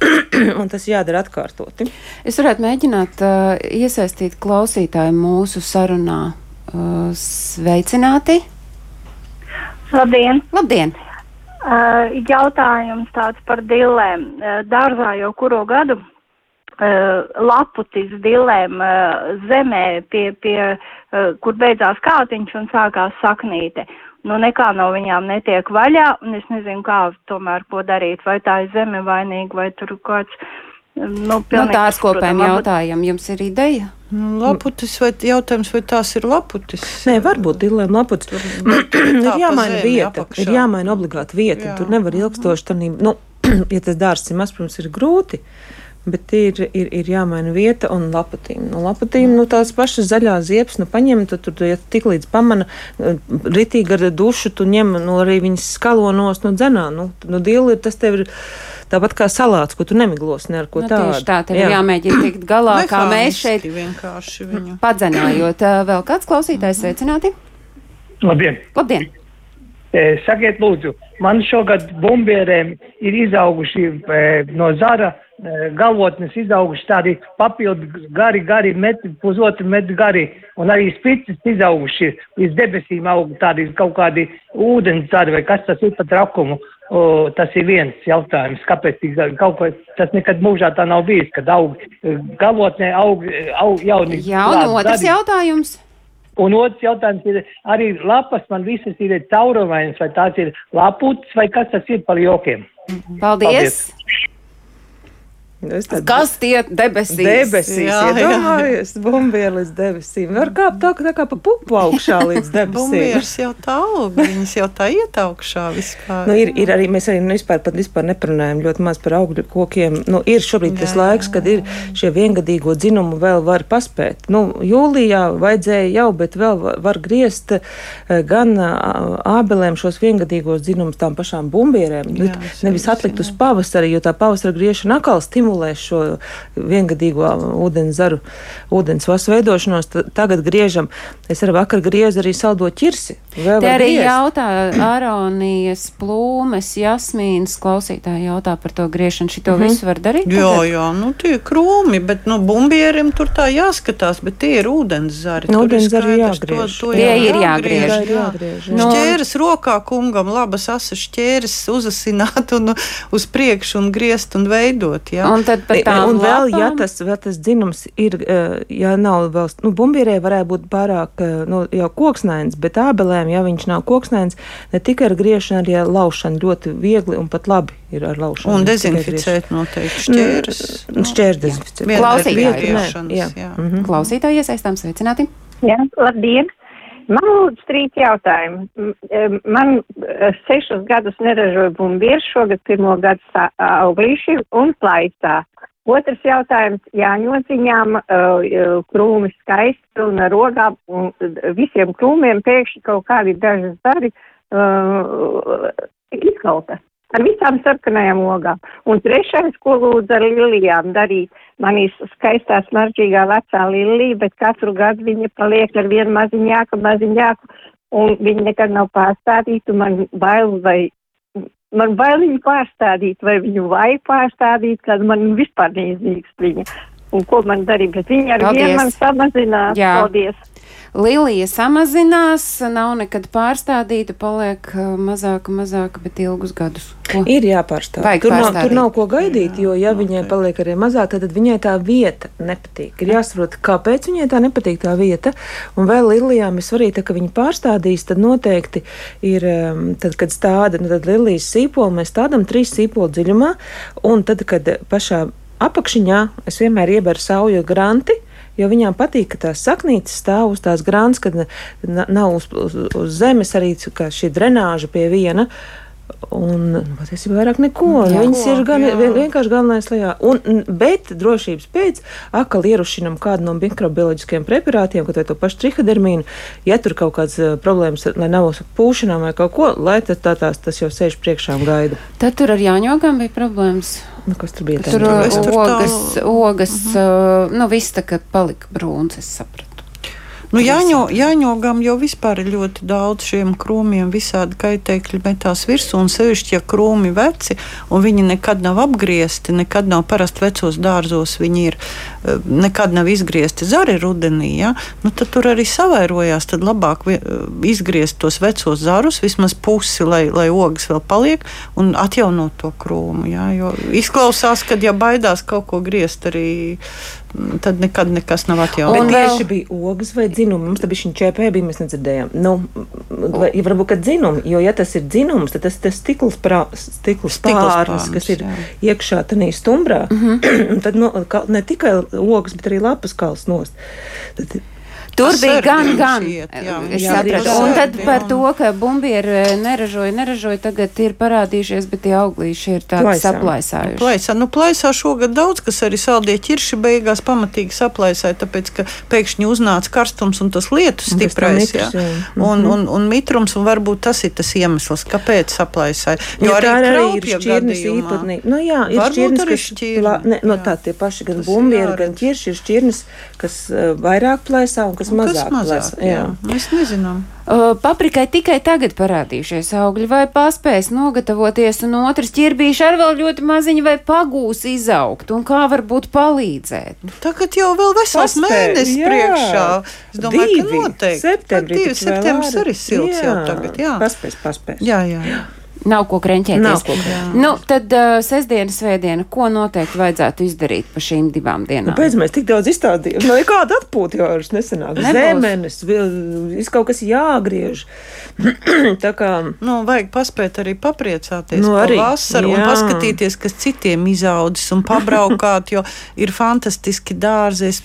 un tas jādara atkārtoti. Es varētu mēģināt uh, iesaistīt klausītāju mūsu sarunā. Uh, sveicināti! Labdien! Labdien. Uh, jautājums tāds par dillēm. Uh, dārzā jau kuru gadu uh, laputis dillēm uh, zemē, pie, pie, uh, kur beidzās kātiņš un sākās saknīte. nu nekā no viņām netiek vaļā, un es nezinu, kā tomēr ko darīt, vai tā ir zeme vainīga, vai tur kāds. Nu, no tā ar skopēm jautājam, jums ir ideja? Nu, laputis vai jautājums, vai tās ir laputis? Nē, varbūt dilēm laputis. ir jāmaina vieta, apakšā. ir jāmaina obligāti vieta. Jā. Tur nevar ilgstoši tanī, nu, ja tas dārsts ir mazs, protams, ir grūti. Bet ir, ir, ir jāmaina vieta un lapatīm. Nu, lapatīm nu, tās pašas zaļās ziepes, nu, paņem, tad tur, ja tik līdz pamana, ritīgi ar dušu, tu ņem, nu, arī viņas skalonos, nu, dzenā, nu, nu, dīli ir tas tev ir tāpat kā salāts, ko tu nemiglos ne ar ko nu, tādu. Tieši tā, tev jā. ir jāmēģina tikt galā, kā mēs šeit vienkārši viņu. Padzenājot. Vēl kāds klausītājs sveicināti? Labdien! Labdien! Sakiet, lūdzu, man šogad bumbierēm ir izauguši e, no zara e, galvotnes izauguši tādi papildu gari, gari metri, pusotru metru gari, un arī spicis izauguši līdz debesīm aug tādi kaut kādi ūdens zari, vai kas tas ir pa trakumu. O, tas ir viens jautājums, kāpēc kaut ko, tas nekad mūžā tā nav bijis, kad aug galvotnē aug, aug jauni. Jā, un otrs gari. jautājums. Un otrs jautājums ir, arī lapas man visas ir caurumainas, vai tās ir laputas, vai kas tas ir par jokiem? Paldies! Paldies. Tad, Kas tie debesīs? Debesīs, jā, iedomājies, bumbieris debesīm. Var kāpt tā, tā kā pa pupu augšā līdz debesīm. bumbieris jau tā aug, viņas jau tā iet augšā vispār. Nu, ir, ir arī, mēs arī nu, vispār, pat vispār neparunājam ļoti maz par augļu kokiem. Nu, ir šobrīd jā, tas laiks, kad ir šie viengadīgo dzinumu vēl var paspēt. Nu, jūlijā vajadzēja jau, bet vēl var griezt eh, gan ābelēm šos viengadīgos dzinumus tām pašām bumbierēm. Jā, nevis atlikt uz pavasari, jo tā pavasara griešana atkal stimulē stimulē šo viengadīgo ūdens zaru, ūdens vasu veidošanos. Tagad griežam, es arī vakar griezu arī saldo ķirsi. Vēl Te arī griezt. jautā Aronijas plūmes, jasmīnas klausītāji jautā par to griešanu. Šito mm -hmm. visu var darīt? Jā, tagad? jā, nu tie krūmi, bet nu bumbierim tur tā jāskatās, bet tie ir ūdens zari. No, ūdens zari jāgriež. To, to tie jā, ir jāgriež. jāgriež, jā. jāgriež jā. No. Šķēres rokā kungam labas asas šķēres uzasināt un uz priekšu un griezt un veidot. Jā. Un tad par tām un vēl, lapām? ja tas, vēl tas dzinums ir, eh, ja nav vēl, nu, bumbierē varētu būt pārāk, eh, nu, jau koksnēns, bet ābelēm, ja viņš nav koksnēns, ne tikai ar griešanu, arī ar laušanu ļoti viegli un pat labi ir ar laušanu. Un dezinficēt noteikti šķērs. Nu, šķērs dezinficēt. Klausītāji, jā. Jā. Mhm. Klausītāji iesaistām sveicināti. Jā, labdien! Man lūdzu trīs jautājumi. Man sešus gadus neražoja bumbieru, šogad pirmo gadu auglīši un plaisā. Otrs jautājums - jāņociņām krūmi skaisti un ar rogām un visiem krūmiem pēkšņi kaut kādi daži zari uh, izkauta ar visām sarkanajām ogām. Un trešais, ko lūdzu ar lilijām darīt, manīs skaistā smaržīgā vecā lilija, bet katru gadu viņa paliek ar vienu maziņāku, maziņāku, un viņa nekad nav pārstādīta, man bail vai. Man bail viņu pārstādīt, vai viņu vajag pārstādīt, kad man vispār neiznīkst viņa. Un ko man darīt, bet viņa ar vienu man samazinās. Jā. Paldies! Lilija samazinās, nav nekad pārstādīta, paliek uh, mazāka, mazāka, bet ilgus gadus. Ko? Ir jāpārstāv. Tur nav, tur nav ko gaidīt, jo, ja viņai paliek arī mazāk, tad viņai tā vieta nepatīk. Ir jāsaprot, kāpēc viņai tā nepatīk tā vieta. Un vēl Lilijām ir svarīgi, ka viņi pārstādīs, tad noteikti ir, um, tad, kad stāda, nu, Lilijas sīpolu mēs stādam trīs sīpolu dziļumā, un tad, kad pašā apakšiņā es vienmēr ieberu sauju granti, jo viņām patīk, ka tās saknītes stāv uz tās grāmatas, kad nav uz, uz, uz zemes arī šī drenāža pie viena. Un patiesībā vairāk neko. Jā, Viņas ir gan, jā. vienkārši galvenais lejā. Un, bet drošības pēc akli ierušinam kādu no mikrobioloģiskiem preparātiem, kaut vai to pašu trihodermīnu. Ja tur kaut kādas uh, problēmas, lai nav pūšanām vai kaut ko, lai tad tā tās tas jau sēž priekšā un gaida. Tad tur ar jāņogām bija problēmas. Nu, kas tur bija? Tur, tur ogas, ogas uh -huh. uh, nu viss tā kā palika brūns, es sapratu. Nu, jāņo, jāņogam jau vispār ir ļoti daudz šiem krūmiem, visādi kaitēkļi metās virsū, un sevišķi, ja krūmi veci, un viņi nekad nav apgriezti, nekad nav parasti vecos dārzos, viņi ir, eh, nekad nav izgriezti zari rudenī, ja? nu, tad tur arī savairojās, tad labāk izgriezt tos vecos zarus, vismaz pusi, lai, lai ogas vēl paliek, un atjaunot to krūmu, ja? jo izklausās, ka ja baidās kaut ko griezt arī tad nekad nekas nav atjaunots. Un tieši vēl... bija ogas vai dzinumi. Mums tā bija šī ČP, bija mēs nedzirdējām. Nu, vai, ja varbūt, ka dzinumi, jo ja tas ir dzinums, tad tas ir stikls, prā, stikls, stikls pārnes, kas ir jā. iekšā tanī stumbrā. Mm -hmm. tad nu, ne tikai ogas, bet arī lapas kals nost. Tad, Tur bija gan, gan. Šiet, jā, es sapratu. Un tad par to, ka bumbieri eh, neražoja, neražoja, tagad ir parādījušies, bet tie auglīši ir tādi saplaisājuši. Plaisā, nu plaisā šogad daudz, kas arī saldie ķirši beigās pamatīgi saplaisāja, tāpēc, ka pēkšņi uznāca karstums un tas lietu stiprais, jā. Un, un, un, un mitrums, un varbūt tas ir tas iemesls, kāpēc saplaisāja. Jo jā, arī, arī ir šķirnes īpatnī. Nu jā, ir šķirnes, kas, šķirne, ne, no tā tie paši gan bumbieri, gan ķirši ir šķirnes, kas uh, vairāk plaisā un kas kas mazāk. Kas mazāk plēs, jā. jā. Mēs nezinām. Uh, paprikai tikai tagad parādījušies augļi, vai paspēs nogatavoties, un otrs ķirbīši ar vēl ļoti maziņi, vai pagūs izaugt, un kā varbūt palīdzēt. Nu, tagad jau vēl vesels mēnesis priekšā. Es domāju, divi, ka noteikti. Septembrī, divi septembris arī silts jā. jau tagad, jā. Paspēs, paspēs. Jā, jā. jā. Nav ko krenķēties. Nav ko krenķēties. Nu, tad uh, sestdiena, svētdiena, ko noteikti vajadzētu izdarīt pa šīm divām dienām? Nu, pēc mēs tik daudz izstādījām. No nu, kāda atpūta jau vairs nesanāk. Nebūs. Zemenes, viss kaut kas jāgriež. Tā kā. Nu, vajag paspēt arī papriecāties nu, arī, vasaru jā. un paskatīties, kas citiem izaudzis un pabraukāt, jo ir fantastiski dārzi. Es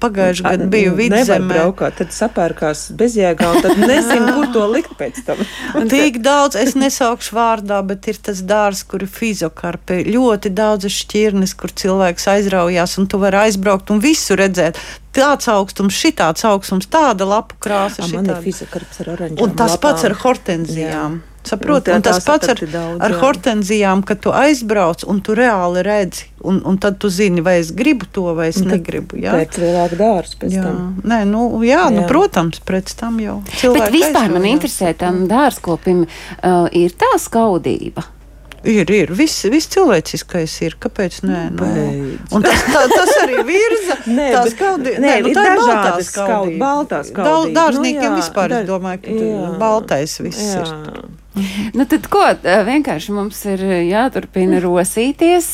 pagājuši gadu biju vidzemē. Braukāt, tad sapērkās bezjēgā un tad nezinu, kur to likt pēc tam. Tik daudz es nesaukšu vārdā, bet ir tas dārzs, kur ir fizokarpi. Ļoti daudz šķirnes, kur cilvēks aizraujās, un tu vari aizbraukt un visu redzēt. Tāds augstums, šitāds augstums, tāda lapu krāsa. Man ir fizokarps ar oranžām. Un tas lapām. pats ar hortenzijām. Jā. Saproti, un, un tas pats ar, daudz, ar hortenzijām, kad tu aizbrauc un tu reāli redzi, un, un tad tu zini, vai es gribu to, vai es negribu. Jā, pēc lielāka dārza pēc jā. tam. Nē, nu, jā, jā. Nu, protams, pēc tam jau. Bet vispār aizraujās. man interesē, tam dārzkopim uh, ir tā skaudība. Ir, ir. Viss, viss cilvēciskais ir. Kāpēc? Nē, nu. tas, tā, tas arī virza. nē, tā skaudī, nē, nē, nu, tā ir baltā skaudība. Baltā skaudība. Dārzniekiem nu, jā, vispār, dar, es domāju, ka jā. baltais viss jā. ir. Nu, tad ko? Vienkārši mums ir jāturpina rosīties.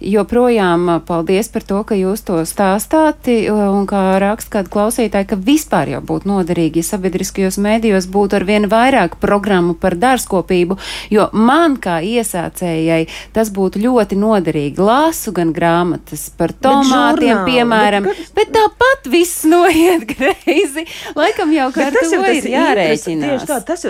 Joprojām paldies par to, ka jūs to stāstāt. Un kā raksta kāda klausītāja, ka vispār jau būtu noderīgi, ja sabiedriskajos mēdījos būtu ar vien vairāk programmu par dārzkopību. Jo man, kā iesācējai, tas būtu ļoti noderīgi. Lasu gan grāmatas par tomātiem, bet piemēram, bet, bet tāpat viss noiet greizi. Laikam jau kā ar to ir jārēķinās. Tieši tā, tas,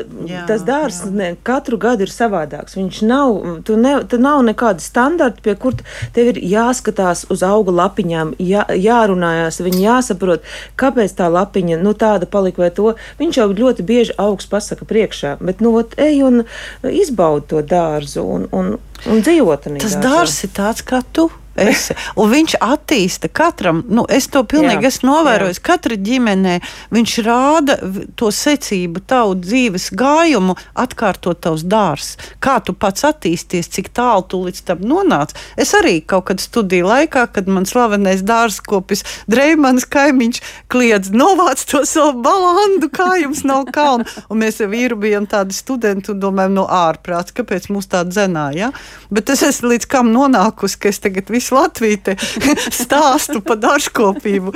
tas dārs ne, katru gadu ir savādāks. Viņš nav, tu ne, tu nav nekāda standarta, pie kur tev ir jāskatās uz auga lapiņām, jā, jārunājās, viņi jāsaprot, kāpēc tā lapiņa nu, tāda palika vai to. Viņš jau ļoti bieži augs pasaka priekšā, bet nu, ot, ej un izbaudi to dārzu un, un, un dzīvot. Tas dārzs ir tāds kā tu. Esi. Un viņš attīsta katram, nu, es to pilnīgi jā, esmu novērojis. Jā. Katra ģimenē viņš rāda to secību, tavu dzīves gājumu, atkārtot tavs dārs. Kā tu pats attīsties, cik tālu tu līdz tam nonāc. Es arī kaut kad studiju laikā, kad man slavenais dārzkopis Dreimans kaimiņš kliedz, novāc to savu balandu, kā jums nav kauna. Un mēs ar vīru bijām tādi studenti un domājam, no ārprāts, kāpēc mūs tā dzenā. Ja? Bet es esmu līdz kam nonākusi, ka es tagad visu Latviju stāstu par dārzkopību.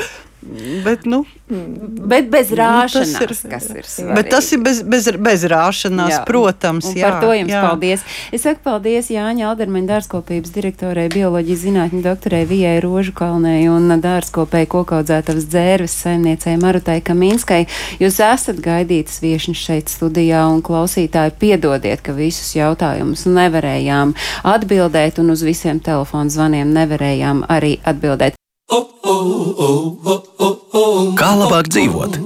Bet, nu, bet bez rāšanās, nu, ir, kas ir svarīgi. Bet tas ir bez, bez, bez rāšanās, jā, protams. Un, un jā, par to jums jā. paldies. Es saku paldies Jāņa Aldermaņa dārzkopības direktorai, bioloģijas zinātņu doktorai Vijai Rožukalnei un dārzkopēji kokaudzētavas dzērves saimniecei Marutai Kaminskai. Jūs esat gaidītas viešņas šeit studijā un klausītāji piedodiet, ka visus jautājumus nevarējām atbildēt un uz visiem telefonu zvaniem nevarējām arī atbildēt. Kā labāk dzīvot?